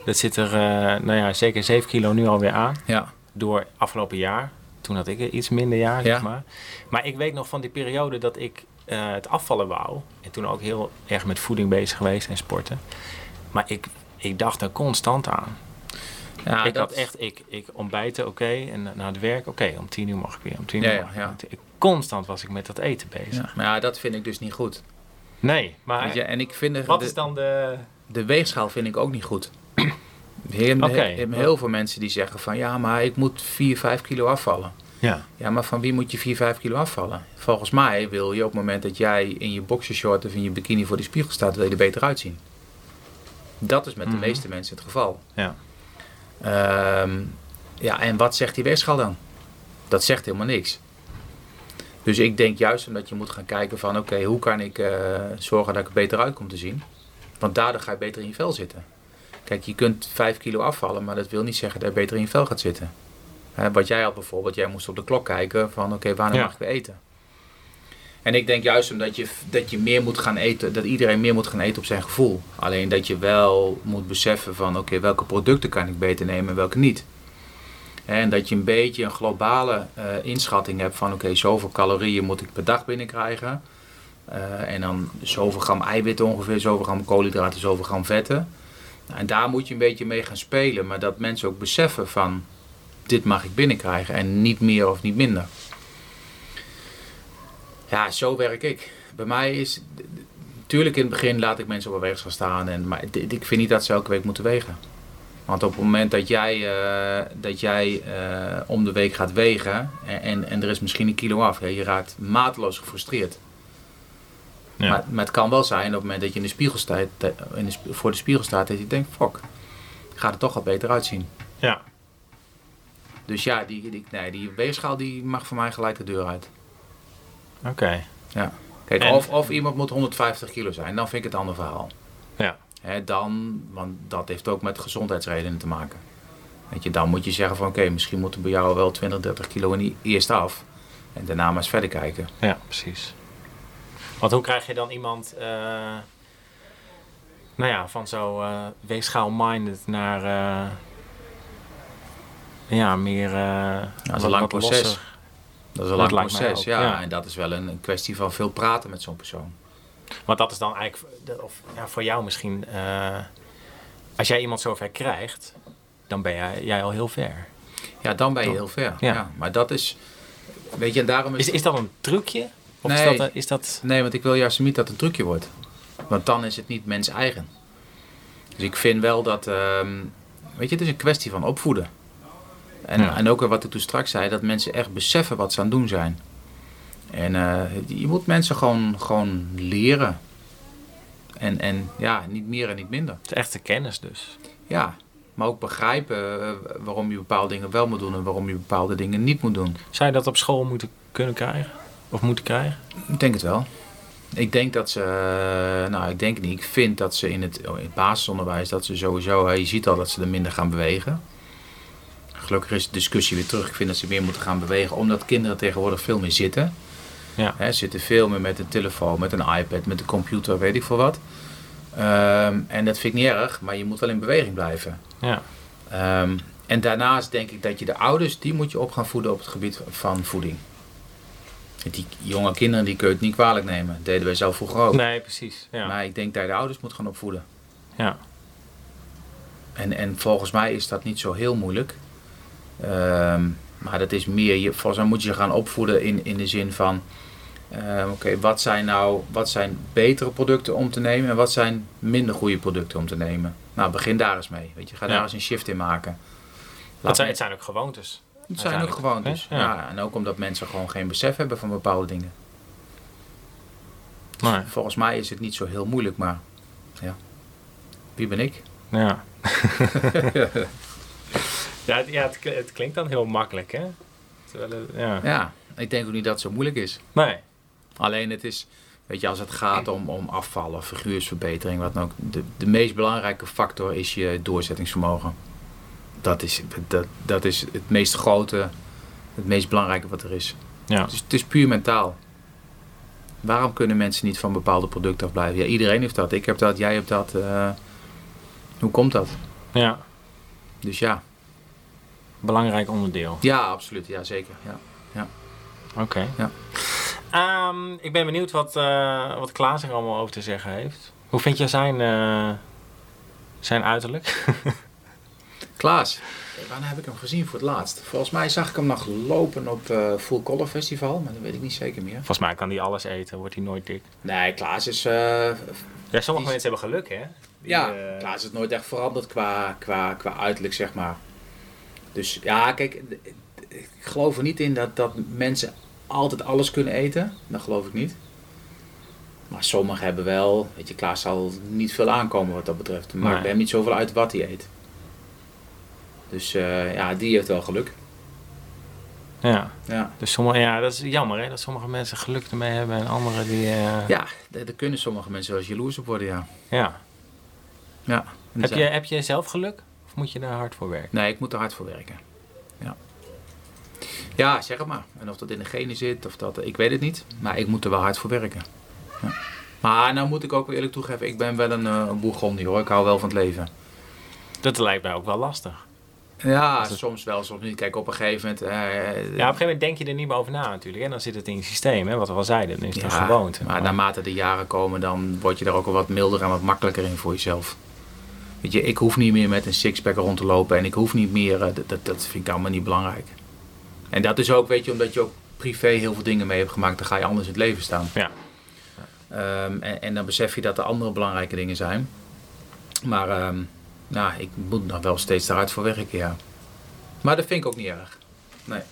Dat zit er, uh, nou ja, zeker 7 kilo nu alweer aan. Ja. Door afgelopen jaar. Toen had ik iets minder jaar, zeg maar. Maar ik weet nog van die periode dat ik uh, het afvallen wou. En toen ook heel erg met voeding bezig geweest en sporten. Maar ik, ik dacht er constant aan. Ja, ik dat... had echt, ik, ik ontbijten, oké. Okay, en naar het werk, oké. Okay, om tien uur mag ik weer. Om tien uur ja, ja, ja. Ik, constant was ik met dat eten bezig. Ja, maar ja, dat vind ik dus niet goed. Nee, maar... Je, en ik vind de, wat de, is dan de... De weegschaal vind ik ook niet goed. Heel, okay. heel, heel veel mensen die zeggen van... Ja, maar ik moet 4, 5 kilo afvallen. Ja. ja, maar van wie moet je 4, 5 kilo afvallen? Volgens mij wil je op het moment dat jij in je boxershort of in je bikini voor die spiegel staat, wil je er beter uitzien. Dat is met de mm -hmm. meeste mensen het geval. Ja. Um, ja, en wat zegt die weegschaal dan? Dat zegt helemaal niks. Dus ik denk juist omdat je moet gaan kijken van oké, okay, hoe kan ik uh, zorgen dat ik er beter uit kom te zien. Want daardoor ga je beter in je vel zitten. Kijk, je kunt 5 kilo afvallen, maar dat wil niet zeggen dat je beter in je vel gaat zitten. Wat jij had bijvoorbeeld, jij moest op de klok kijken van oké, okay, wanneer ja. mag ik weer eten? En ik denk juist omdat je, dat je meer moet gaan eten, dat iedereen meer moet gaan eten op zijn gevoel. Alleen dat je wel moet beseffen van oké, okay, welke producten kan ik beter nemen en welke niet. En dat je een beetje een globale uh, inschatting hebt van oké, okay, zoveel calorieën moet ik per dag binnenkrijgen. Uh, en dan zoveel gram eiwitten ongeveer, zoveel gram koolhydraten, zoveel gram vetten. En daar moet je een beetje mee gaan spelen, maar dat mensen ook beseffen van dit mag ik binnenkrijgen en niet meer of niet minder. Ja, zo werk ik. Bij mij is, natuurlijk in het begin laat ik mensen op een weegschaal staan, en, maar ik vind niet dat ze elke week moeten wegen. Want op het moment dat jij, uh, dat jij uh, om de week gaat wegen en, en, en, er is misschien een kilo af, je raakt mateloos gefrustreerd. Ja. Maar, maar, het kan wel zijn op het moment dat je in de spiegel staat, in de, voor de spiegel staat, dat je denkt, fuck, gaat er toch wat beter uitzien. Ja. Dus ja, die, die, nee, die weegschaal die mag voor mij gelijk de deur uit. Oké. Ja. Kijk, en, of, of iemand moet 150 kilo zijn, dan vind ik het een ander verhaal. Ja. Hè, dan, want dat heeft ook met gezondheidsredenen te maken. Weet je, dan moet je zeggen van oké, misschien moeten bij jou wel 20, 30 kilo eerst af. En daarna maar eens verder kijken. Ja, precies. Want hoe krijg je dan iemand, uh, nou ja, van zo uh, weegschaal-minded naar, uh, ja, meer... dat is een lang proces. Dat is een lang proces, ja. ja. En dat is wel een, een kwestie van veel praten met zo'n persoon. Want dat is dan eigenlijk, of ja, voor jou misschien, als jij iemand zover krijgt, dan ben jij, jij al heel ver. Ja, dan ben je heel ver. Ja. ja. Maar dat is, weet je, en daarom is... Is, is dat een trucje? Of nee, is dat, is dat... nee, want ik wil juist niet dat het een trucje wordt. Want dan is het niet mens eigen. Dus ik vind wel dat, uh, weet je, het is een kwestie van opvoeden. En, ja. en ook wat ik toen straks zei, dat mensen echt beseffen wat ze aan het doen zijn. En uh, je moet mensen gewoon, gewoon leren. En, en ja, niet meer en niet minder. Het is echte kennis dus. Ja, maar ook begrijpen uh, waarom je bepaalde dingen wel moet doen en waarom je bepaalde dingen niet moet doen. Zou je dat op school moeten kunnen krijgen? Of moeten krijgen? Ik denk het wel. Ik denk dat ze, eh, nou ik denk niet, ik vind dat ze in het, in het basisonderwijs, dat ze sowieso, je ziet al dat ze er minder gaan bewegen. Gelukkig is de discussie weer terug. Ik vind dat ze meer moeten gaan bewegen, omdat kinderen tegenwoordig veel meer zitten. Ja. He, zitten veel meer met een telefoon, met een iPad, met een computer, weet ik veel wat. Um, en dat vind ik niet erg, maar je moet wel in beweging blijven. Ja. Um, en daarnaast denk ik dat je de ouders, die moet je op gaan voeden op het gebied van voeding. Die jonge kinderen die kun je het niet kwalijk nemen. Dat deden wij zelf vroeger ook. Nee, precies. Ja. Maar ik denk dat je de ouders moet gaan opvoeden. Ja. En, en volgens mij is dat niet zo heel moeilijk. Um, maar dat is meer, je, volgens mij moet je ze gaan opvoeden in, in de zin van... Uh, Oké, wat zijn nou wat zijn betere producten om te nemen en wat zijn minder goede producten om te nemen? Nou, begin daar eens mee. Weet je, ga daar eens een shift in maken. Laat zijn, het zijn ook gewoontes. Het zijn ook gewoontes. Ja. ja. en ook omdat mensen gewoon geen besef hebben van bepaalde dingen. Nee. Volgens mij is het niet zo heel moeilijk, maar ja, wie ben ik? Ja. ja, ja het, het, klinkt dan heel makkelijk, hè? Terwijl het, ja. ja, ik denk ook niet dat het zo moeilijk is. Nee. Alleen het is, weet je, als het gaat om, om afvallen, figuursverbetering, wat dan ook, de, de meest belangrijke factor is je doorzettingsvermogen dat is, dat, dat is het meest grote, het meest belangrijke wat er is. Ja. Dus het is puur mentaal. Waarom kunnen mensen niet van bepaalde producten afblijven? Ja, iedereen heeft dat. Ik heb dat, jij hebt dat. Uh, hoe komt dat? Ja. Dus ja. Belangrijk onderdeel. Ja, absoluut. Ja, zeker. Ja. ja. Oké. Okay. Ja. Um, ik ben benieuwd wat, uh, wat Klaas er allemaal over te zeggen heeft. Hoe vind je zijn, uh, zijn uiterlijk? Klaas, wanneer heb ik hem gezien voor het laatst? Volgens mij zag ik hem nog lopen op uh, Full Color Festival, maar dat weet ik niet zeker meer. Volgens mij kan hij alles eten, wordt hij nooit dik. Nee, Klaas is... Ja, sommige mensen hebben geluk, hè? Die, ja, Klaas is nooit echt veranderd qua, qua, qua uiterlijk, zeg maar. Dus ja, kijk, ik geloof er niet in dat, dat mensen altijd alles kunnen eten. Dat geloof ik niet. Maar sommigen hebben wel, weet je, Klaas zal niet veel aankomen wat dat betreft. Het maakt nee. hem niet zoveel uit wat hij eet. Dus uh, ja, die heeft wel geluk. Ja. ja. Dus sommige, ja, dat is jammer hè, dat sommige mensen geluk ermee hebben en anderen die... Uh... Ja, daar kunnen sommige mensen wel eens jaloers op worden, ja. Ja. Ja. Heb je, heb je zelf geluk of moet je daar hard voor werken? Nee, ik moet er hard voor werken. Ja. Ja, zeg het maar. En of dat in de genen zit of dat, ik weet het niet. Maar ik moet er wel hard voor werken. Ja. Maar nou moet ik ook eerlijk toegeven, ik ben wel een, uh, een bourgondier hoor. Ik hou wel van het leven. Dat lijkt mij ook wel lastig. Ja, soms wel, soms niet. Kijk, op een gegeven moment... Uh, ja, op een gegeven moment denk je er niet meer over na natuurlijk. En dan zit het in je systeem, hè, wat we al zeiden. Dan is het ja, een gewoonte. Maar naarmate de jaren komen, dan word je er ook wel wat milder en wat makkelijker in voor jezelf. Weet je, ik hoef niet meer met een sixpack rond te lopen en ik hoef niet meer, eh, dat, dat, dat vind ik allemaal niet belangrijk. En dat is ook, weet je, omdat je ook privé heel veel dingen mee hebt gemaakt, dan ga je anders in het leven staan. Ja. Ehm, en, en dan besef je dat er andere belangrijke dingen zijn. Maar ehm, nou, ik moet nog wel steeds te hard voor werken, ja. Maar dat vind ik ook niet erg. Nee.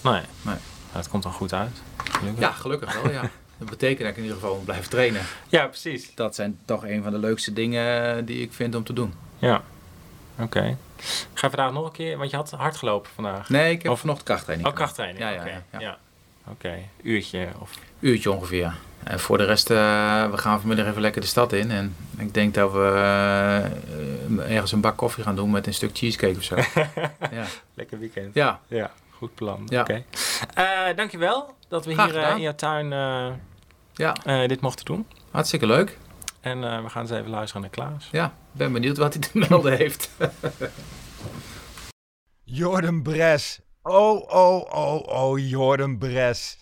Nee. Nee. Nou, het komt dan goed uit. Gelukkig. Ja, gelukkig wel, ja. Dat betekent dat ik in ieder geval blijven trainen. ja, precies. Dat zijn toch een van de leukste dingen die ik vind om te doen. Ja. Oké. Ga je vandaag nog een keer, want je had hard gelopen vandaag. Nee, ik heb Of- vanochtend krachttraining. Oh, krachttraining. Ja, ja, Oké. ja, ja. Oké, uurtje of... Uurtje ongeveer. En voor de rest, eh, we gaan vanmiddag even lekker de stad in. En ik denk dat we eh, ergens een bak koffie gaan doen met een stuk cheesecake of zo. ja. Lekker weekend. ja, Ja, goed plan. Ja. Oké. Eh, dankjewel dat we Graag hier in jouw tuin ja, eh, dit mochten doen. hartstikke leuk. En eh, we gaan eens even luisteren naar Klaas. Ja, ik ben benieuwd wat hij te melden heeft. Jordan Bres. Oh, oh, oh, oh, Jordan Bres.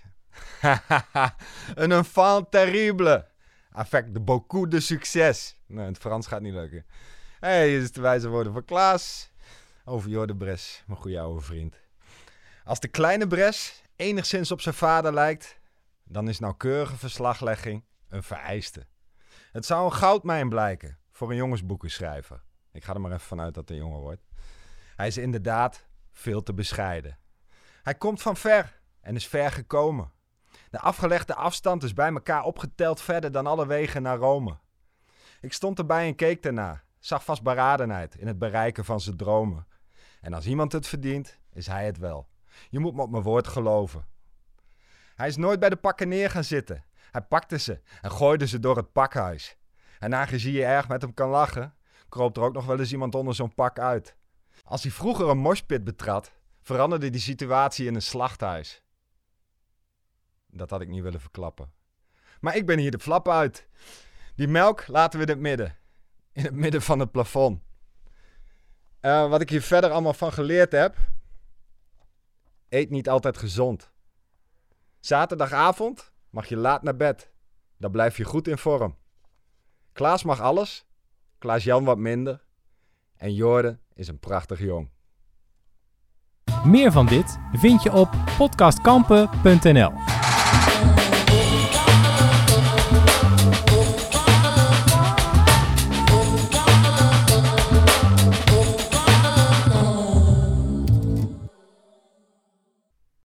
een enfant terrible. Avec de beaucoup de succes. Nee, het Frans gaat niet lukken. Hé, hey, hier is de wijze woorden van Klaas. Over Jordan Bres, mijn goede oude vriend. Als de kleine Bres enigszins op zijn vader lijkt, dan is nauwkeurige verslaglegging een vereiste. Het zou een goudmijn blijken voor een jongensboekenschrijver. Ik ga er maar even vanuit dat hij jonger wordt. Hij is inderdaad veel te bescheiden. Hij komt van ver en is ver gekomen. De afgelegde afstand is bij elkaar opgeteld verder dan alle wegen naar Rome. Ik stond erbij en keek ernaar, zag vastberadenheid in het bereiken van zijn dromen. En als iemand het verdient, is hij het wel. Je moet me op mijn woord geloven. Hij is nooit bij de pakken neer gaan zitten. Hij pakte ze en gooide ze door het pakhuis. En aangezien je erg met hem kan lachen, kroop er ook nog wel eens iemand onder zo'n pak uit. Als hij vroeger een moshpit betrad, veranderde die situatie in een slachthuis. Dat had ik niet willen verklappen. Maar ik ben hier de flap uit. Die melk laten we in het midden. In het midden van het plafond. Eh, wat ik hier verder allemaal van geleerd heb. Eet niet altijd gezond. Zaterdagavond mag je laat naar bed. Dan blijf je goed in vorm. Klaas mag alles. Klaas-Jan wat minder. En Jorden is een prachtig jong. Meer van dit vind je op podcastkampen.nl.